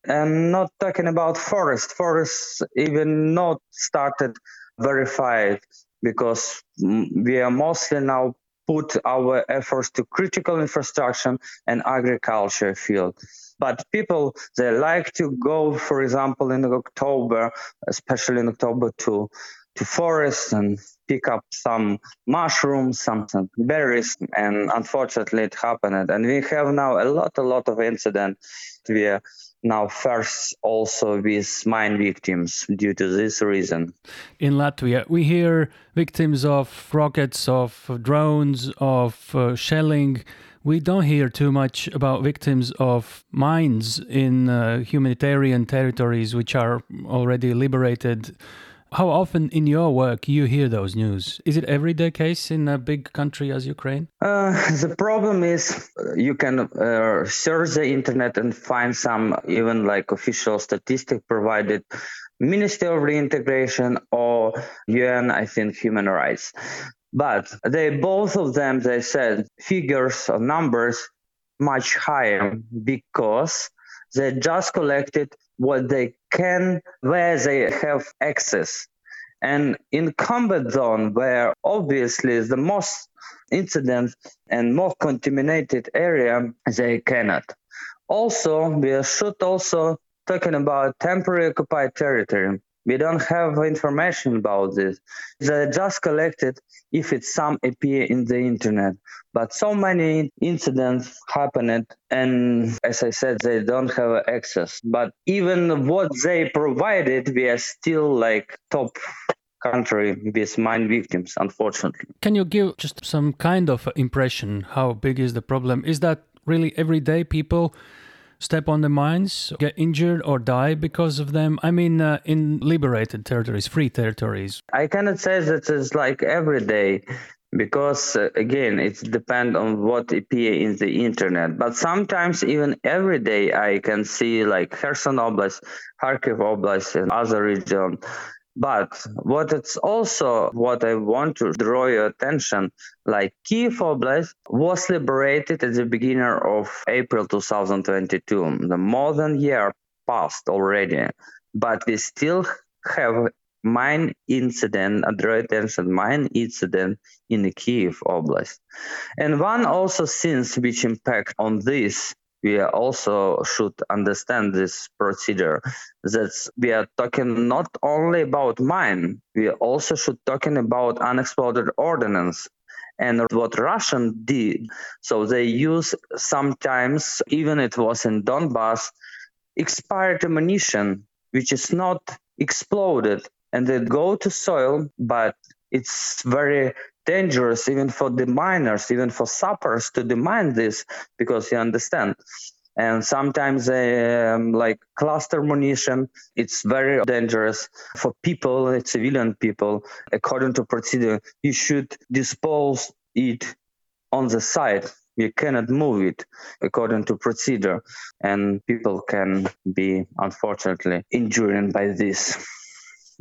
I'm not talking about forest. Forests even not started verified because mm, we are mostly now put our efforts to critical infrastructure and agriculture field. But people they like to go, for example, in October, especially in October to to forests and pick up some mushrooms, some, some berries, and unfortunately it happened. And we have now a lot, a lot of incidents where now first also with mine victims due to this reason. In Latvia, we hear victims of rockets, of drones, of uh, shelling. We don't hear too much about victims of mines in uh, humanitarian territories which are already liberated. How often in your work you hear those news? Is it everyday case in a big country as Ukraine? Uh, the problem is uh, you can uh, search the internet and find some even like official statistic provided Ministry of Reintegration or UN, I think, human rights. But they both of them they said figures or numbers much higher because they just collected what they can, where they have access. And in combat zone, where obviously the most incident and more contaminated area, they cannot. Also, we should also talking about temporary occupied territory. We don't have information about this. They just collected if it's some appear in the internet. But so many incidents happened, and as I said, they don't have access. But even what they provided, we are still like top country with mine victims, unfortunately. Can you give just some kind of impression how big is the problem? Is that really everyday people step on the mines, get injured or die because of them? I mean, uh, in liberated territories, free territories. I cannot say that it's like every day because uh, again it depends on what appear in the internet but sometimes even every day i can see like kherson oblast kharkiv oblast and other region but what it's also what I want to draw your attention, like Kiev Oblast was liberated at the beginning of April 2022. The more than year passed already, but we still have mine incident, a draw attention mine incident in the Kiev Oblast. And one also since which impact on this we also should understand this procedure that we are talking not only about mine we also should talking about unexploded ordnance and what russian did. So they use sometimes even it was in donbass expired ammunition which is not exploded and they go to soil but it's very dangerous even for the miners, even for sappers to demand this because you understand. And sometimes, um, like cluster munition, it's very dangerous for people, civilian people. According to procedure, you should dispose it on the side. You cannot move it according to procedure, and people can be unfortunately injured by this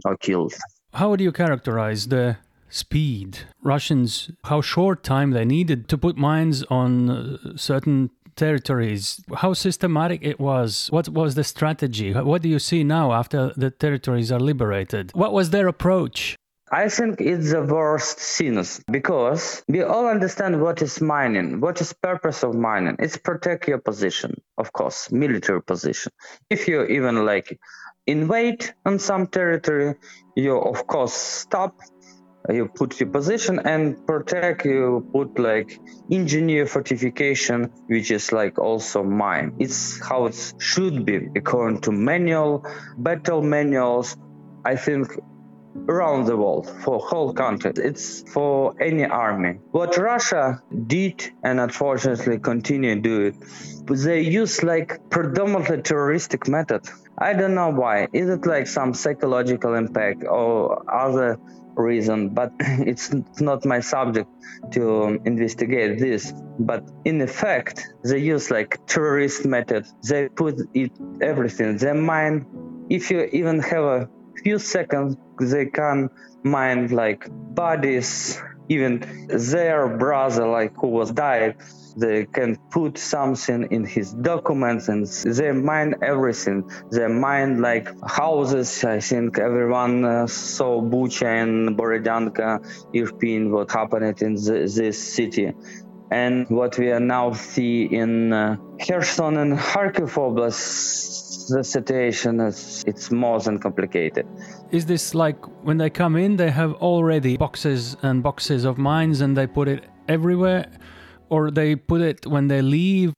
or killed. How would you characterize the speed. Russians, how short time they needed to put mines on uh, certain territories, how systematic it was, what was the strategy, what do you see now after the territories are liberated? What was their approach? I think it's the worst sinus because we all understand what is mining, what is purpose of mining. It's protect your position, of course, military position. If you even like invade on some territory, you of course stop you put your position and protect you put like engineer fortification which is like also mine. It's how it should be according to manual battle manuals i think around the world for whole country it's for any army. What russia did and unfortunately continue do it they use like predominantly terroristic method. I don't know why. Is it like some psychological impact or other reason, but it's not my subject to investigate this. But in effect, they use like terrorist method. They put it everything. They mine. If you even have a few seconds, they can mine like bodies, even their brother, like who was died they can put something in his documents and they mine everything. They mine like houses. I think everyone uh, saw Bucha and Borodyanka, Irpin, what happened in the, this city. And what we are now see in uh, Kherson and Kharkiv Oblast, the situation is it's more than complicated. Is this like when they come in, they have already boxes and boxes of mines and they put it everywhere? Or they put it when they leave?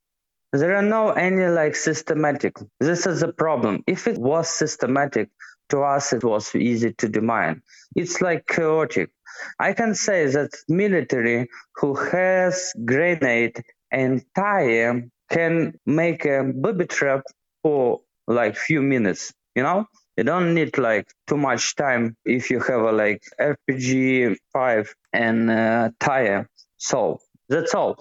There are no any like systematic. This is a problem. If it was systematic, to us it was easy to define. It's like chaotic. I can say that military who has grenade and tire can make a booby trap for like few minutes. You know, you don't need like too much time if you have a like RPG five and uh, tire. So that's all.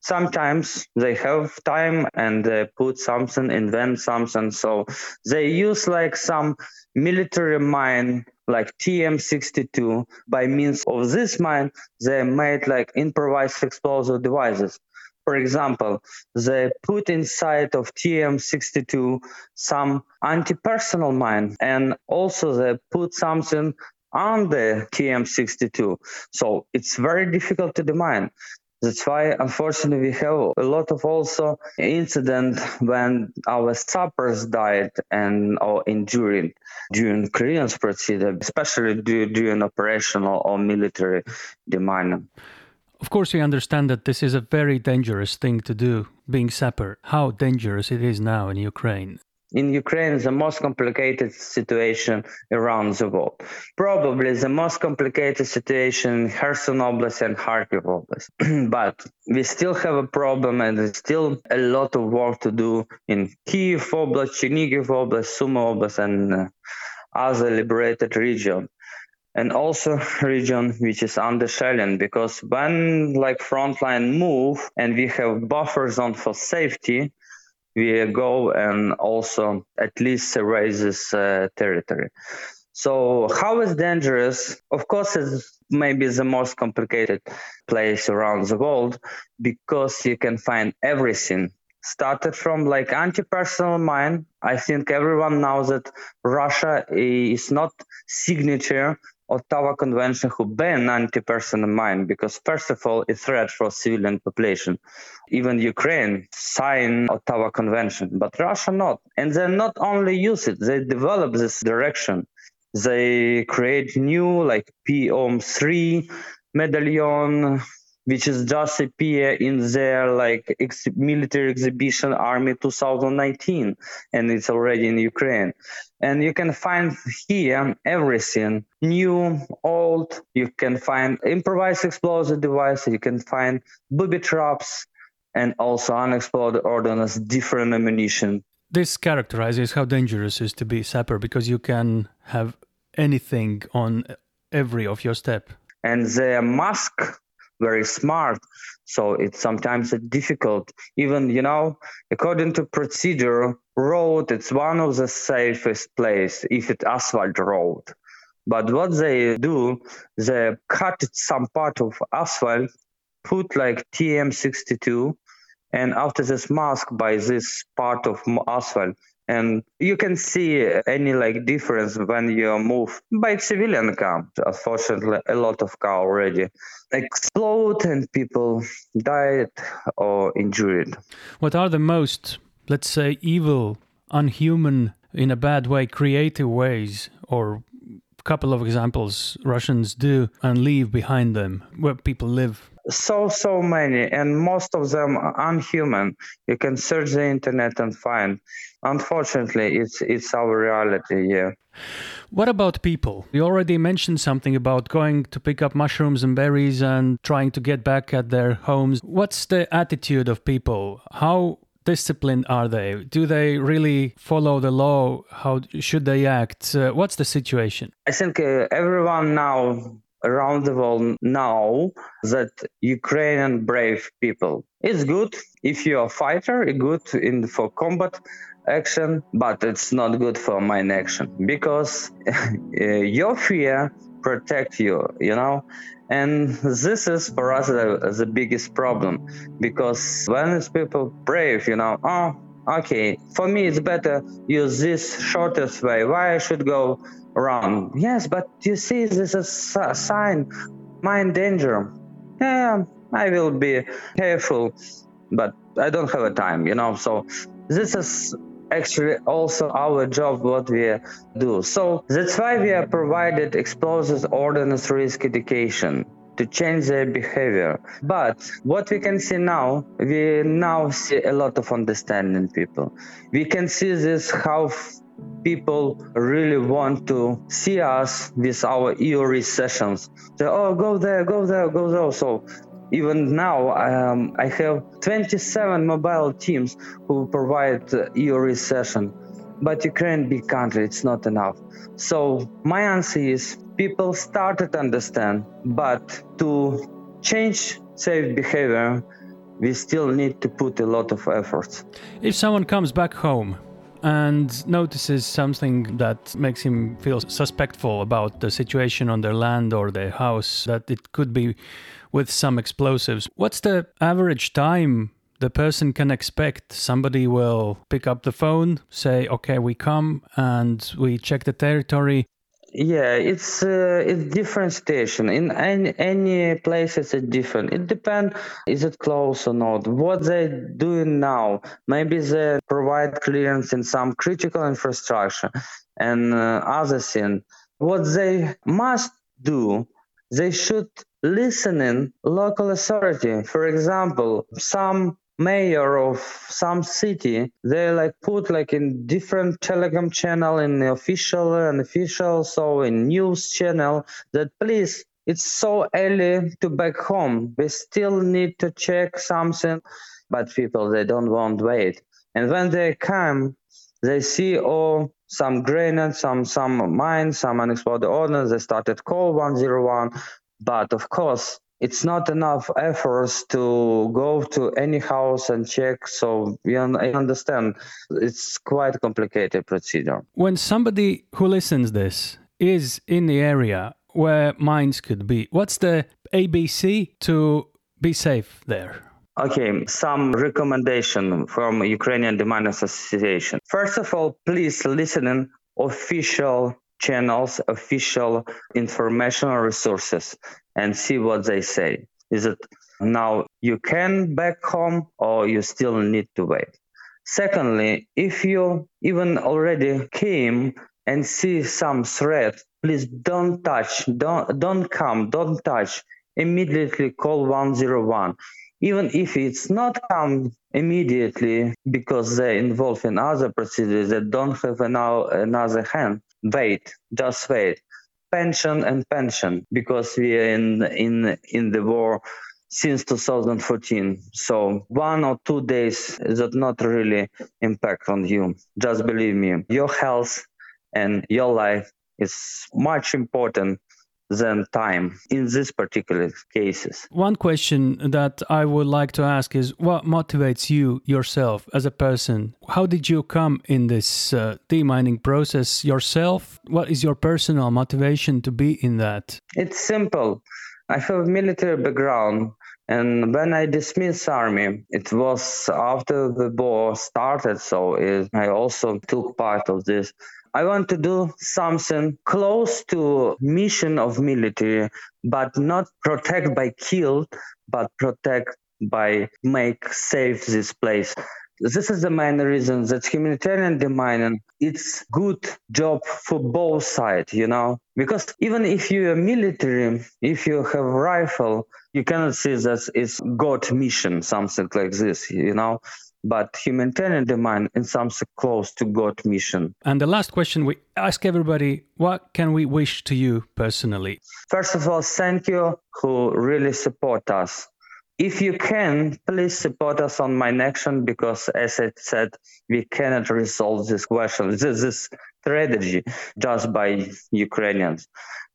Sometimes they have time and they put something, invent something. So they use like some military mine like TM62. By means of this mine, they made like improvised explosive devices. For example, they put inside of TM62 some anti-personnel mine and also they put something on the TM62. So it's very difficult to demine. That's why, unfortunately, we have a lot of also incident when our sappers died and or injured during clearance procedure, especially during operational or military demining. Of course, we understand that this is a very dangerous thing to do, being sapper. How dangerous it is now in Ukraine in Ukraine the most complicated situation around the world. Probably the most complicated situation in Kherson Oblast and Kharkiv Oblast. but we still have a problem and there's still a lot of work to do in Kiev Oblast, Chernigiv Oblast, Sumy Oblast, and uh, other liberated regions and also region which is under shelling because when like frontline move and we have buffer zone for safety we go and also at least raises uh, territory. So how is dangerous? Of course, it's maybe the most complicated place around the world because you can find everything. Started from like anti-personal mine. I think everyone knows that Russia is not signature Ottawa Convention who ban anti-personnel mine because first of all, it's threat for civilian population. Even Ukraine signed Ottawa Convention, but Russia not. And they not only use it, they develop this direction. They create new like POM3 medallion which is just appear in their like ex- military exhibition army 2019 and it's already in ukraine. And you can find here everything new old you can find improvised explosive devices you can find booby traps and also unexploded ordnance different ammunition. This characterizes how dangerous it is to be sapper because you can have anything on every of your step. And the mask very smart. So it's sometimes difficult. Even, you know, according to procedure, road, it's one of the safest place if it's asphalt road. But what they do, they cut some part of asphalt, put like TM62, and after this mask by this part of asphalt, and you can see any like difference when you move by civilian car unfortunately a lot of car already explode and people died or injured. What are the most let's say evil unhuman in a bad way creative ways or couple of examples russians do and leave behind them where people live so so many and most of them are unhuman. You can search the internet and find. Unfortunately it's it's our reality yeah. What about people? You already mentioned something about going to pick up mushrooms and berries and trying to get back at their homes. What's the attitude of people? How disciplined are they? Do they really follow the law? How should they act? Uh, what's the situation? I think uh, everyone now around the world know that Ukrainian brave people. It's good if you're a fighter, good in for combat action, but it's not good for mine action because eh, your fear protect you, you know. And this is for us the, the biggest problem because when it's people brave, you know, oh, okay, for me it's better use this shortest way. Why I should go around. Yes, but you see, this is a sign, mine danger. Yeah, I will be careful, but I don't have a time, you know. So this is actually also our job what we do. So that's why we are provided explosives ordnance risk education to change their behavior. But what we can see now, we now see a lot of understanding people. We can see this how people really want to see us with our EORI sessions. Say, oh, go there, go there, go there. So even now, um, I have 27 mobile teams who provide EORI session. But Ukraine, big country, it's not enough. So my answer is people started to understand, but to change safe behavior, we still need to put a lot of efforts. If someone comes back home and notices something that makes him feel suspectful about the situation on their land or their house, that it could be with some explosives. What's the average time the person can expect? Somebody will pick up the phone, say, okay, we come and we check the territory yeah it's uh, it's different station in any, any place it's different. It depends is it close or not. What they doing now? Maybe they provide clearance in some critical infrastructure and uh, other thing. What they must do they should listen in local authority. For example some mayor of some city they like put like in different telegram channel in the official and official so in news channel that please it's so early to back home. We still need to check something. But people they don't want wait. And when they come they see oh some grenades some some mines some unexploded ordnance. They started call 101 but of course it's not enough efforts to go to any house and check. So I understand it's quite a complicated procedure. When somebody who listens this is in the area where mines could be, what's the ABC to be safe there? Okay, some recommendation from Ukrainian Deminers Association. First of all, please listen in official channels, official informational resources, and see what they say. Is it now you can back home or you still need to wait? Secondly, if you even already came and see some threat, please don't touch, don't don't come, don't touch. Immediately call 101. Even if it's not come immediately because they're involved in other procedures that don't have another hand, wait, just wait. Pension and pension because we are in in in the war since 2014. So one or two days does not really impact on you. Just believe me, your health and your life is much important than time in these particular cases. One question that I would like to ask is what motivates you yourself as a person? How did you come in this uh, demining process yourself? What is your personal motivation to be in that? It's simple. I have a military background And when I dismissed army, it was after the war started, so it, I also took part of this. I want to do something close to mission of military, but not protect by kill, but protect by make safe this place. This is the main reason that humanitarian demining it's good job for both sides, you know, because even if you're military, if you have rifle, you cannot see that it's God mission, something like this, you know but humanitarian demand in something close to God mission. And the last question we ask everybody what can we wish to you personally? First of all, thank you who really support us. If you can, please support us on my action because, as I said, we cannot resolve this question, this, this strategy just by Ukrainians.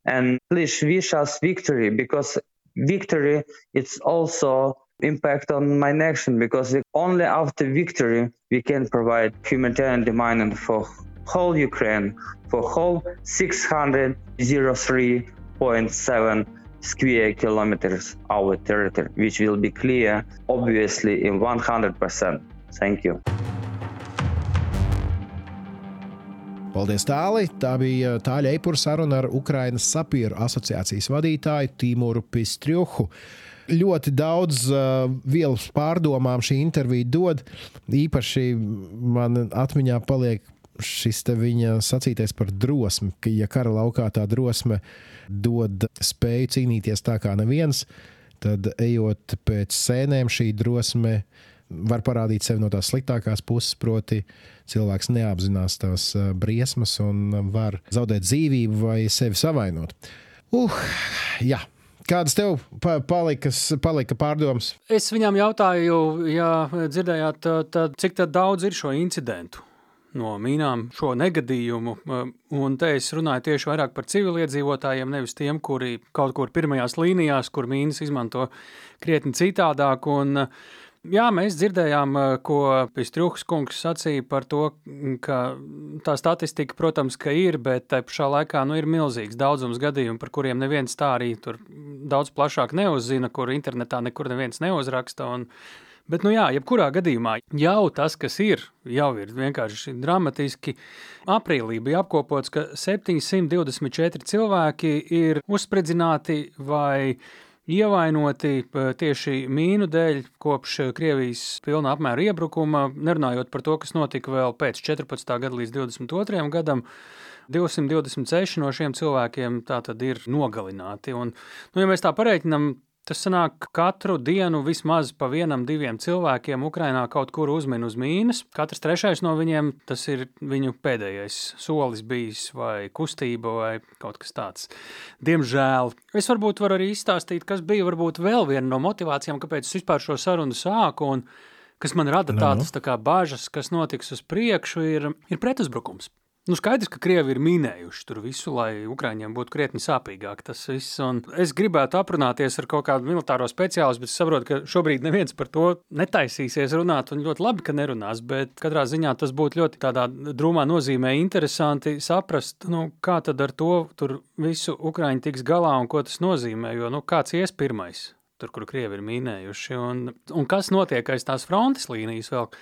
And please wish us victory because victory it's also impact on my nation because only after victory we can provide humanitarian demand for whole Ukraine, for whole 603.7 square kilometers our territory, which will be clear, obviously, in 100%. Thank you. Paldies, Tāli! Tā bija Tāļa Eipura saruna ar Ukrainas sapieru asociācijas vadītāju Tīmuru Pistrjuhu ļoti daudz uh, vielas pārdomām šī intervija dod. Īpaši man atmiņā paliek šis viņa sacītais par drosmi, ka, ja kara laukā tā drosme dod spēju cīnīties tā kā neviens, tad ejot pēc sēnēm, šī drosme var parādīt sevi no tās sliktākās puses, proti, cilvēks neapzinās tās uh, briesmas un var zaudēt dzīvību vai sevi savainot. Uh, jā, Kādas tev palika, palika pārdomas? Es viņām jautāju, ja dzirdējāt, tad, cik tad daudz ir šo incidentu no mīnām, šo negadījumu. Un te es runāju tieši vairāk par civiliedzīvotājiem, nevis tiem, kuri kaut kur pirmajās līnijās, kur mīnas izmanto krietni citādāk. Un, uh, Jā, mēs dzirdējām, eh, ko Pistruhs kungs sacīja par to, ka tā statistika, protams, ka ir, bet te pašā laikā nu, ir milzīgs daudzums gadījumu, par kuriem neviens tā arī tur daudz plašāk neuzzina, kur internetā nekur neviens neuzraksta. Un, Bet, nu jā, jebkurā gadījumā jau tas, kas ir, jau ir vienkārši dramatiski. Aprīlī bija apkopots, ka 724 cilvēki ir uzspridzināti vai ievainoti tieši mīnu dēļ kopš Krievijas pilna apmēra iebrukuma, nerunājot par to, kas notika vēl pēc 14. gada līdz 22. gadam. 226 no šiem cilvēkiem tātad ir nogalināti. Un, nu, ja mēs tā pareiķinām, Tas sanāk, katru dienu vismaz pa vienam, diviem cilvēkiem Ukrainā kaut kur uzmin uz mīnas. Katrs trešais no viņiem tas ir viņu pēdējais solis bijis, vai kustība, vai kaut kas tāds. Diemžēl. Es varbūt varu arī izstāstīt, kas bija varbūt vēl viena no motivācijām, kāpēc es vispār šo sarunu sāku. Un kas man rada nu, nu. tādas tā kā bažas, kas notiks uz priekšu, ir, ir pretuzbrukums. Nu, skaidrs, ka Krievi ir minējuši tur visu, lai Ukrāņiem būtu krietni sāpīgāk tas viss. Un es gribētu aprunāties ar kaut kādu militāro speciālistu, bet saprotu, ka šobrīd neviens par to netaisīsies runāt, un ļoti labi, ka nerunās. Bet katrā ziņā tas būtu ļoti tādā drūmā nozīmē interesanti saprast, nu, kā tad ar to visu Ukrāņi tiks galā un ko tas nozīmē. Jo nu, kāds ies pirmais, tur, kur Krievi ir minējuši, un, un kas notiek aiz tās frontes līnijas vēl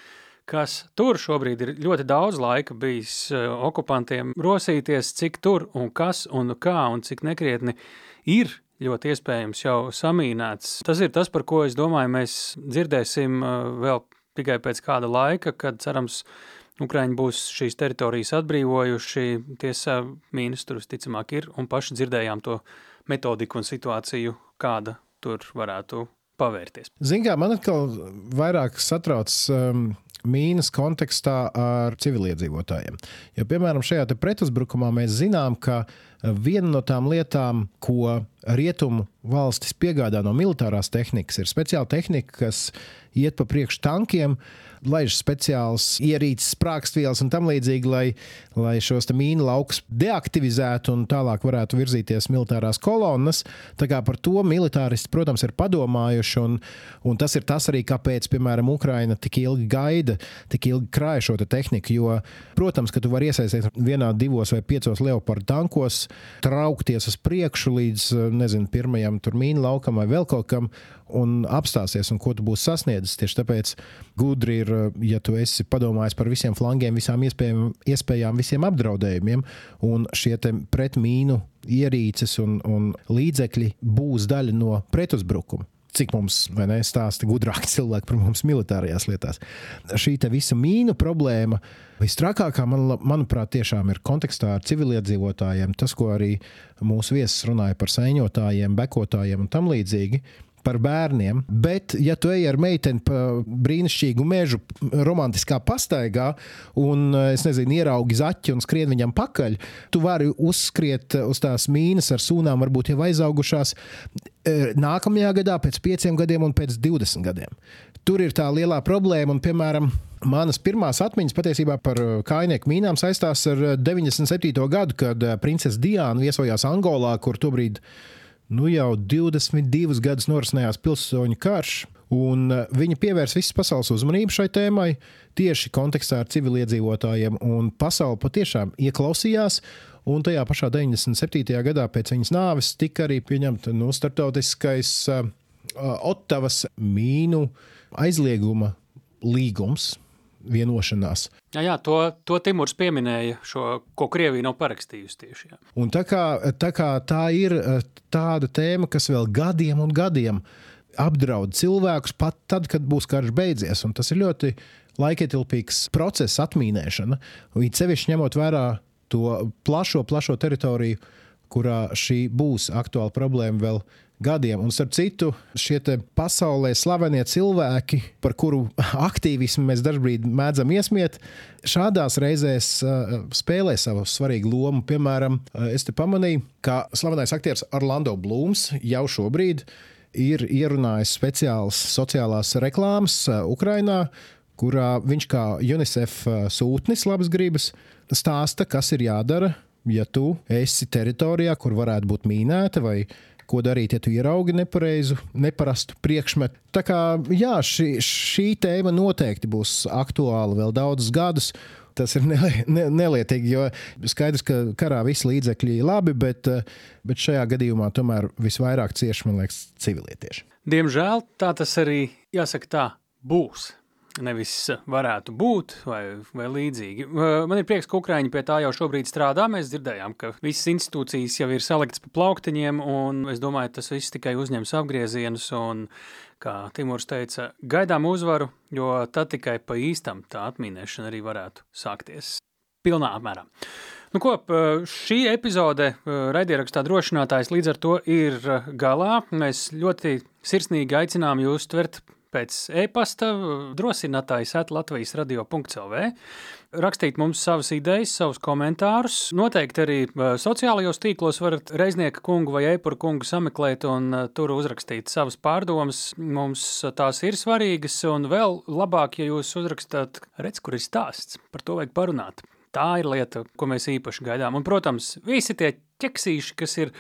kas tur šobrīd ir ļoti daudz laika bijis eh, okupantiem rosīties, cik tur un kas un kā un cik nekrietni ir ļoti iespējams jau samīnēts. Tas ir tas, par ko es domāju, mēs dzirdēsim eh, vēl tikai pēc kāda laika, kad cerams, Ukraiņi būs šīs teritorijas atbrīvojuši. Tiesa, mīnus tur visticamāk ir, un paši dzirdējām to metodiku un situāciju, kāda tur varētu pavērties. Ziniet, man atkal vairāk satrauc um, mīnas kontekstā ar civiliedzīvotājiem. Jo, piemēram, šajā pretuzbrukumā mēs zinām, ka eh, viena no tām lietām, ko rietumu valstis piegādā no militārās tehnikas, ir speciāla tehnika, kas iet pa priekšu tankiem, laiž speciāls ierīces, sprāgstvielas un tam līdzīgi, lai, lai šos mīnu laukus deaktivizētu un tālāk varētu virzīties militārās kolonnas. Tā kā par to militāristi, protams, ir padomājuši, un, un tas ir tas arī, kāpēc, piemēram, Ukraina tik ilgi gaida, tik ilgi krāja šo te tehniku. Jo, protams, ka tu vari iesaistīties vienā, divos vai piecos leopardu tankos, traukties uz priekšu līdz, nezinu, pirmajam mīnu laukam vai vēl kaut kam, un apstāsies, un ko tu būsi sasniedzis. Tieši tāpēc gudri ir, ja tu esi padomājis par visiem flangiem, visām iespējām, iespējām visiem apdraudējumiem, un šie pretmīnu ierīces un, un līdzekļi būs daļa no pretuzbrukuma cik mums ne, stāsta gudrāki cilvēki par mums militārajās lietās. Šī visa mīnu problēma visstrakākā, man, manuprāt, tiešām ir kontekstā ar civiliedzīvotājiem. Tas, ko arī mūsu viesis runāja par sēņotājiem, bekotājiem un tam līdzīgi par bērniem. Bet, ja tu ej ar meiteni pa brīnišķīgu mežu, romantiskā pastaigā, un es nezinu, ieraugi zaķi un skrien viņam pakaļ, tu vari uzskriet uz tās mīnas ar sūnām, varbūt jau aizaugušās e, nākamajā gadā, pēc pieciem gadiem un pēc 20 gadiem. Tur ir tā lielā problēma, un, piemēram, manas pirmās atmiņas patiesībā par kājnieku mīnām saistās ar 97. gadu, kad princese Diana viesojās Angolā, kur tobrīd nu jau 22 gadus norisinājās pilsoņu karš. Un eh, viņa pievērsa visas pasaules uzmanību šai tēmai tieši kontekstā ar civiliedzīvotājiem. Un pasaule patiešām ieklausījās. Un tajā pašā 97. gadā pēc viņas nāves tika arī pieņemta nu, starptautiskais uh, Ottavas mīnu aizlieguma līgums, vienošanās. Jā, jā to, to Timurs pieminēja, šo, ko Krievija nav parakstījusi tieši. Jā. Un tā kā, tā kā tā ir eh, tāda tēma, kas vēl gadiem un gadiem apdraud cilvēkus, pat tad, kad būs karš beidzies. Un tas ir ļoti laikietilpīgs process, atmīnēšana. It sevišķi ņemot vērā to plašo, plašo teritoriju, kurā šī būs aktuāla problēma vēl gadiem. Un, starp citu, šie pasaulē slavenie cilvēki, par kuru aktīvismu mēs dažkārt mēdzam iesmiet, šādās reizēs uh, spēlē savu svarīgu lomu. Piemēram, uh, es pamanīju, ka slavenais aktieris Orlando Blūms jau šobrīd ir ierunājis speciālas sociālās reklāmas uh, Ukrajinā, kurā viņš kā UNICEF sūtnis labas gribas stāsta, kas ir jādara, ja tu esi teritorijā, kur varētu būt mīnēta vai ko darīt, ja tu ieraugi nepareizu, neparastu priekšmetu. Tā kā jā, šī, šī tēma noteikti būs aktuāla vēl daudzus gadus. Tas ir ne, ne, nelietīgi, jo skaidrs, ka karā visi līdzekļi ir labi, bet, bet šajā gadījumā tomēr visvairāk cieši, man liekas, civilietieši. Diemžēl tā tas arī, jāsaka, tā būs nevis varētu būt, vai, vai līdzīgi. Man ir prieks, ka Ukrāņi pie tā jau šobrīd strādā. Mēs dzirdējām, ka visas institūcijas jau ir saliktas pa plauktiņiem, un es domāju, tas viss tikai uzņems apgriezienus. Un, kā Timurs teica, gaidām uzvaru, jo tad tikai pa īstam tā atmīnēšana arī varētu sākties pilnā apmērā. Nu, ko, šī epizode raidierakstā drošinātājs līdz ar to ir galā. Mēs ļoti sirsnīgi aicinām jūs tvert pēc e-pasta drosinātājs at Latvijas radio.clv. Rakstīt mums savas idejas, savus komentārus. Noteikti arī sociālajos tīklos varat reiznieka kungu vai epuru kungu sameklēt un tur uzrakstīt savas pārdomas. Mums tās ir svarīgas un vēl labāk, ja jūs uzrakstāt, redz, kur ir stāsts. Par to vajag parunāt. Tā ir lieta, ko mēs īpaši gaidām. Un, protams, visi tie ķeksīši, kas ir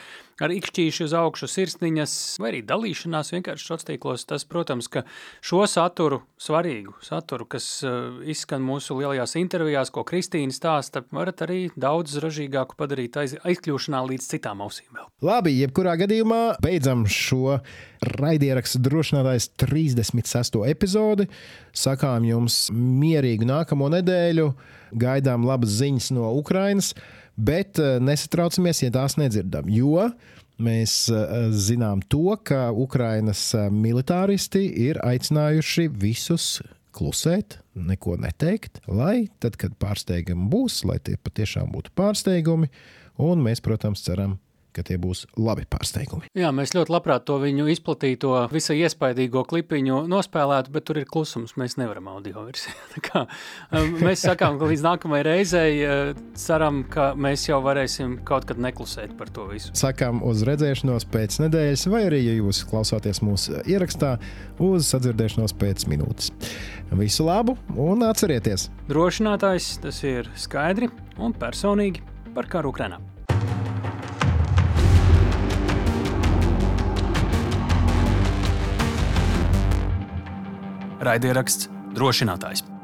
ar ikšķīšu uz augšu sirsniņas, vai arī dalīšanās vienkārši sociālos. Tas, protams, ka šo saturu, svarīgu saturu, kas uh, izskan mūsu lielajās intervijās, ko Kristīna stāsta, varat arī daudz ražīgāku padarīt aiz, aizkļūšanā līdz citām ausīm. Vēl. Labi, jebkurā gadījumā beidzam šo raidierakstu drošinātājs 36. epizodi. Sakām jums mierīgu nākamo nedēļu, gaidām labas ziņas no Ukrainas. Bet eh, nesatraucamies, ja tās nedzirdam. Jo mēs eh, zinām to, ka Ukrainas eh, militāristi ir aicinājuši visus klusēt, neko neteikt, lai tad, kad pārsteigumi būs, lai tie patiešām būtu pārsteigumi, un mēs, protams, ceram, ka tie būs labi pārsteigumi. Jā, mēs ļoti labprāt to viņu izplatīto, visai iespaidīgo klipiņu nospēlētu, bet tur ir klusums. Mēs nevaram audio versiju. Um, mēs sakām, ka līdz nākamajai reizei uh, ceram, ka mēs jau varēsim kaut kad neklusēt par to visu. Sakām uz redzēšanos pēc nedēļas, vai arī, ja jūs klausāties mūsu ierakstā, uz sadzirdēšanos pēc minūtes. Visu labu un atcerieties! Drošinātājs tas ir skaidri un personīgi par karu Ukrainā. Raidieraksts drošinātājs.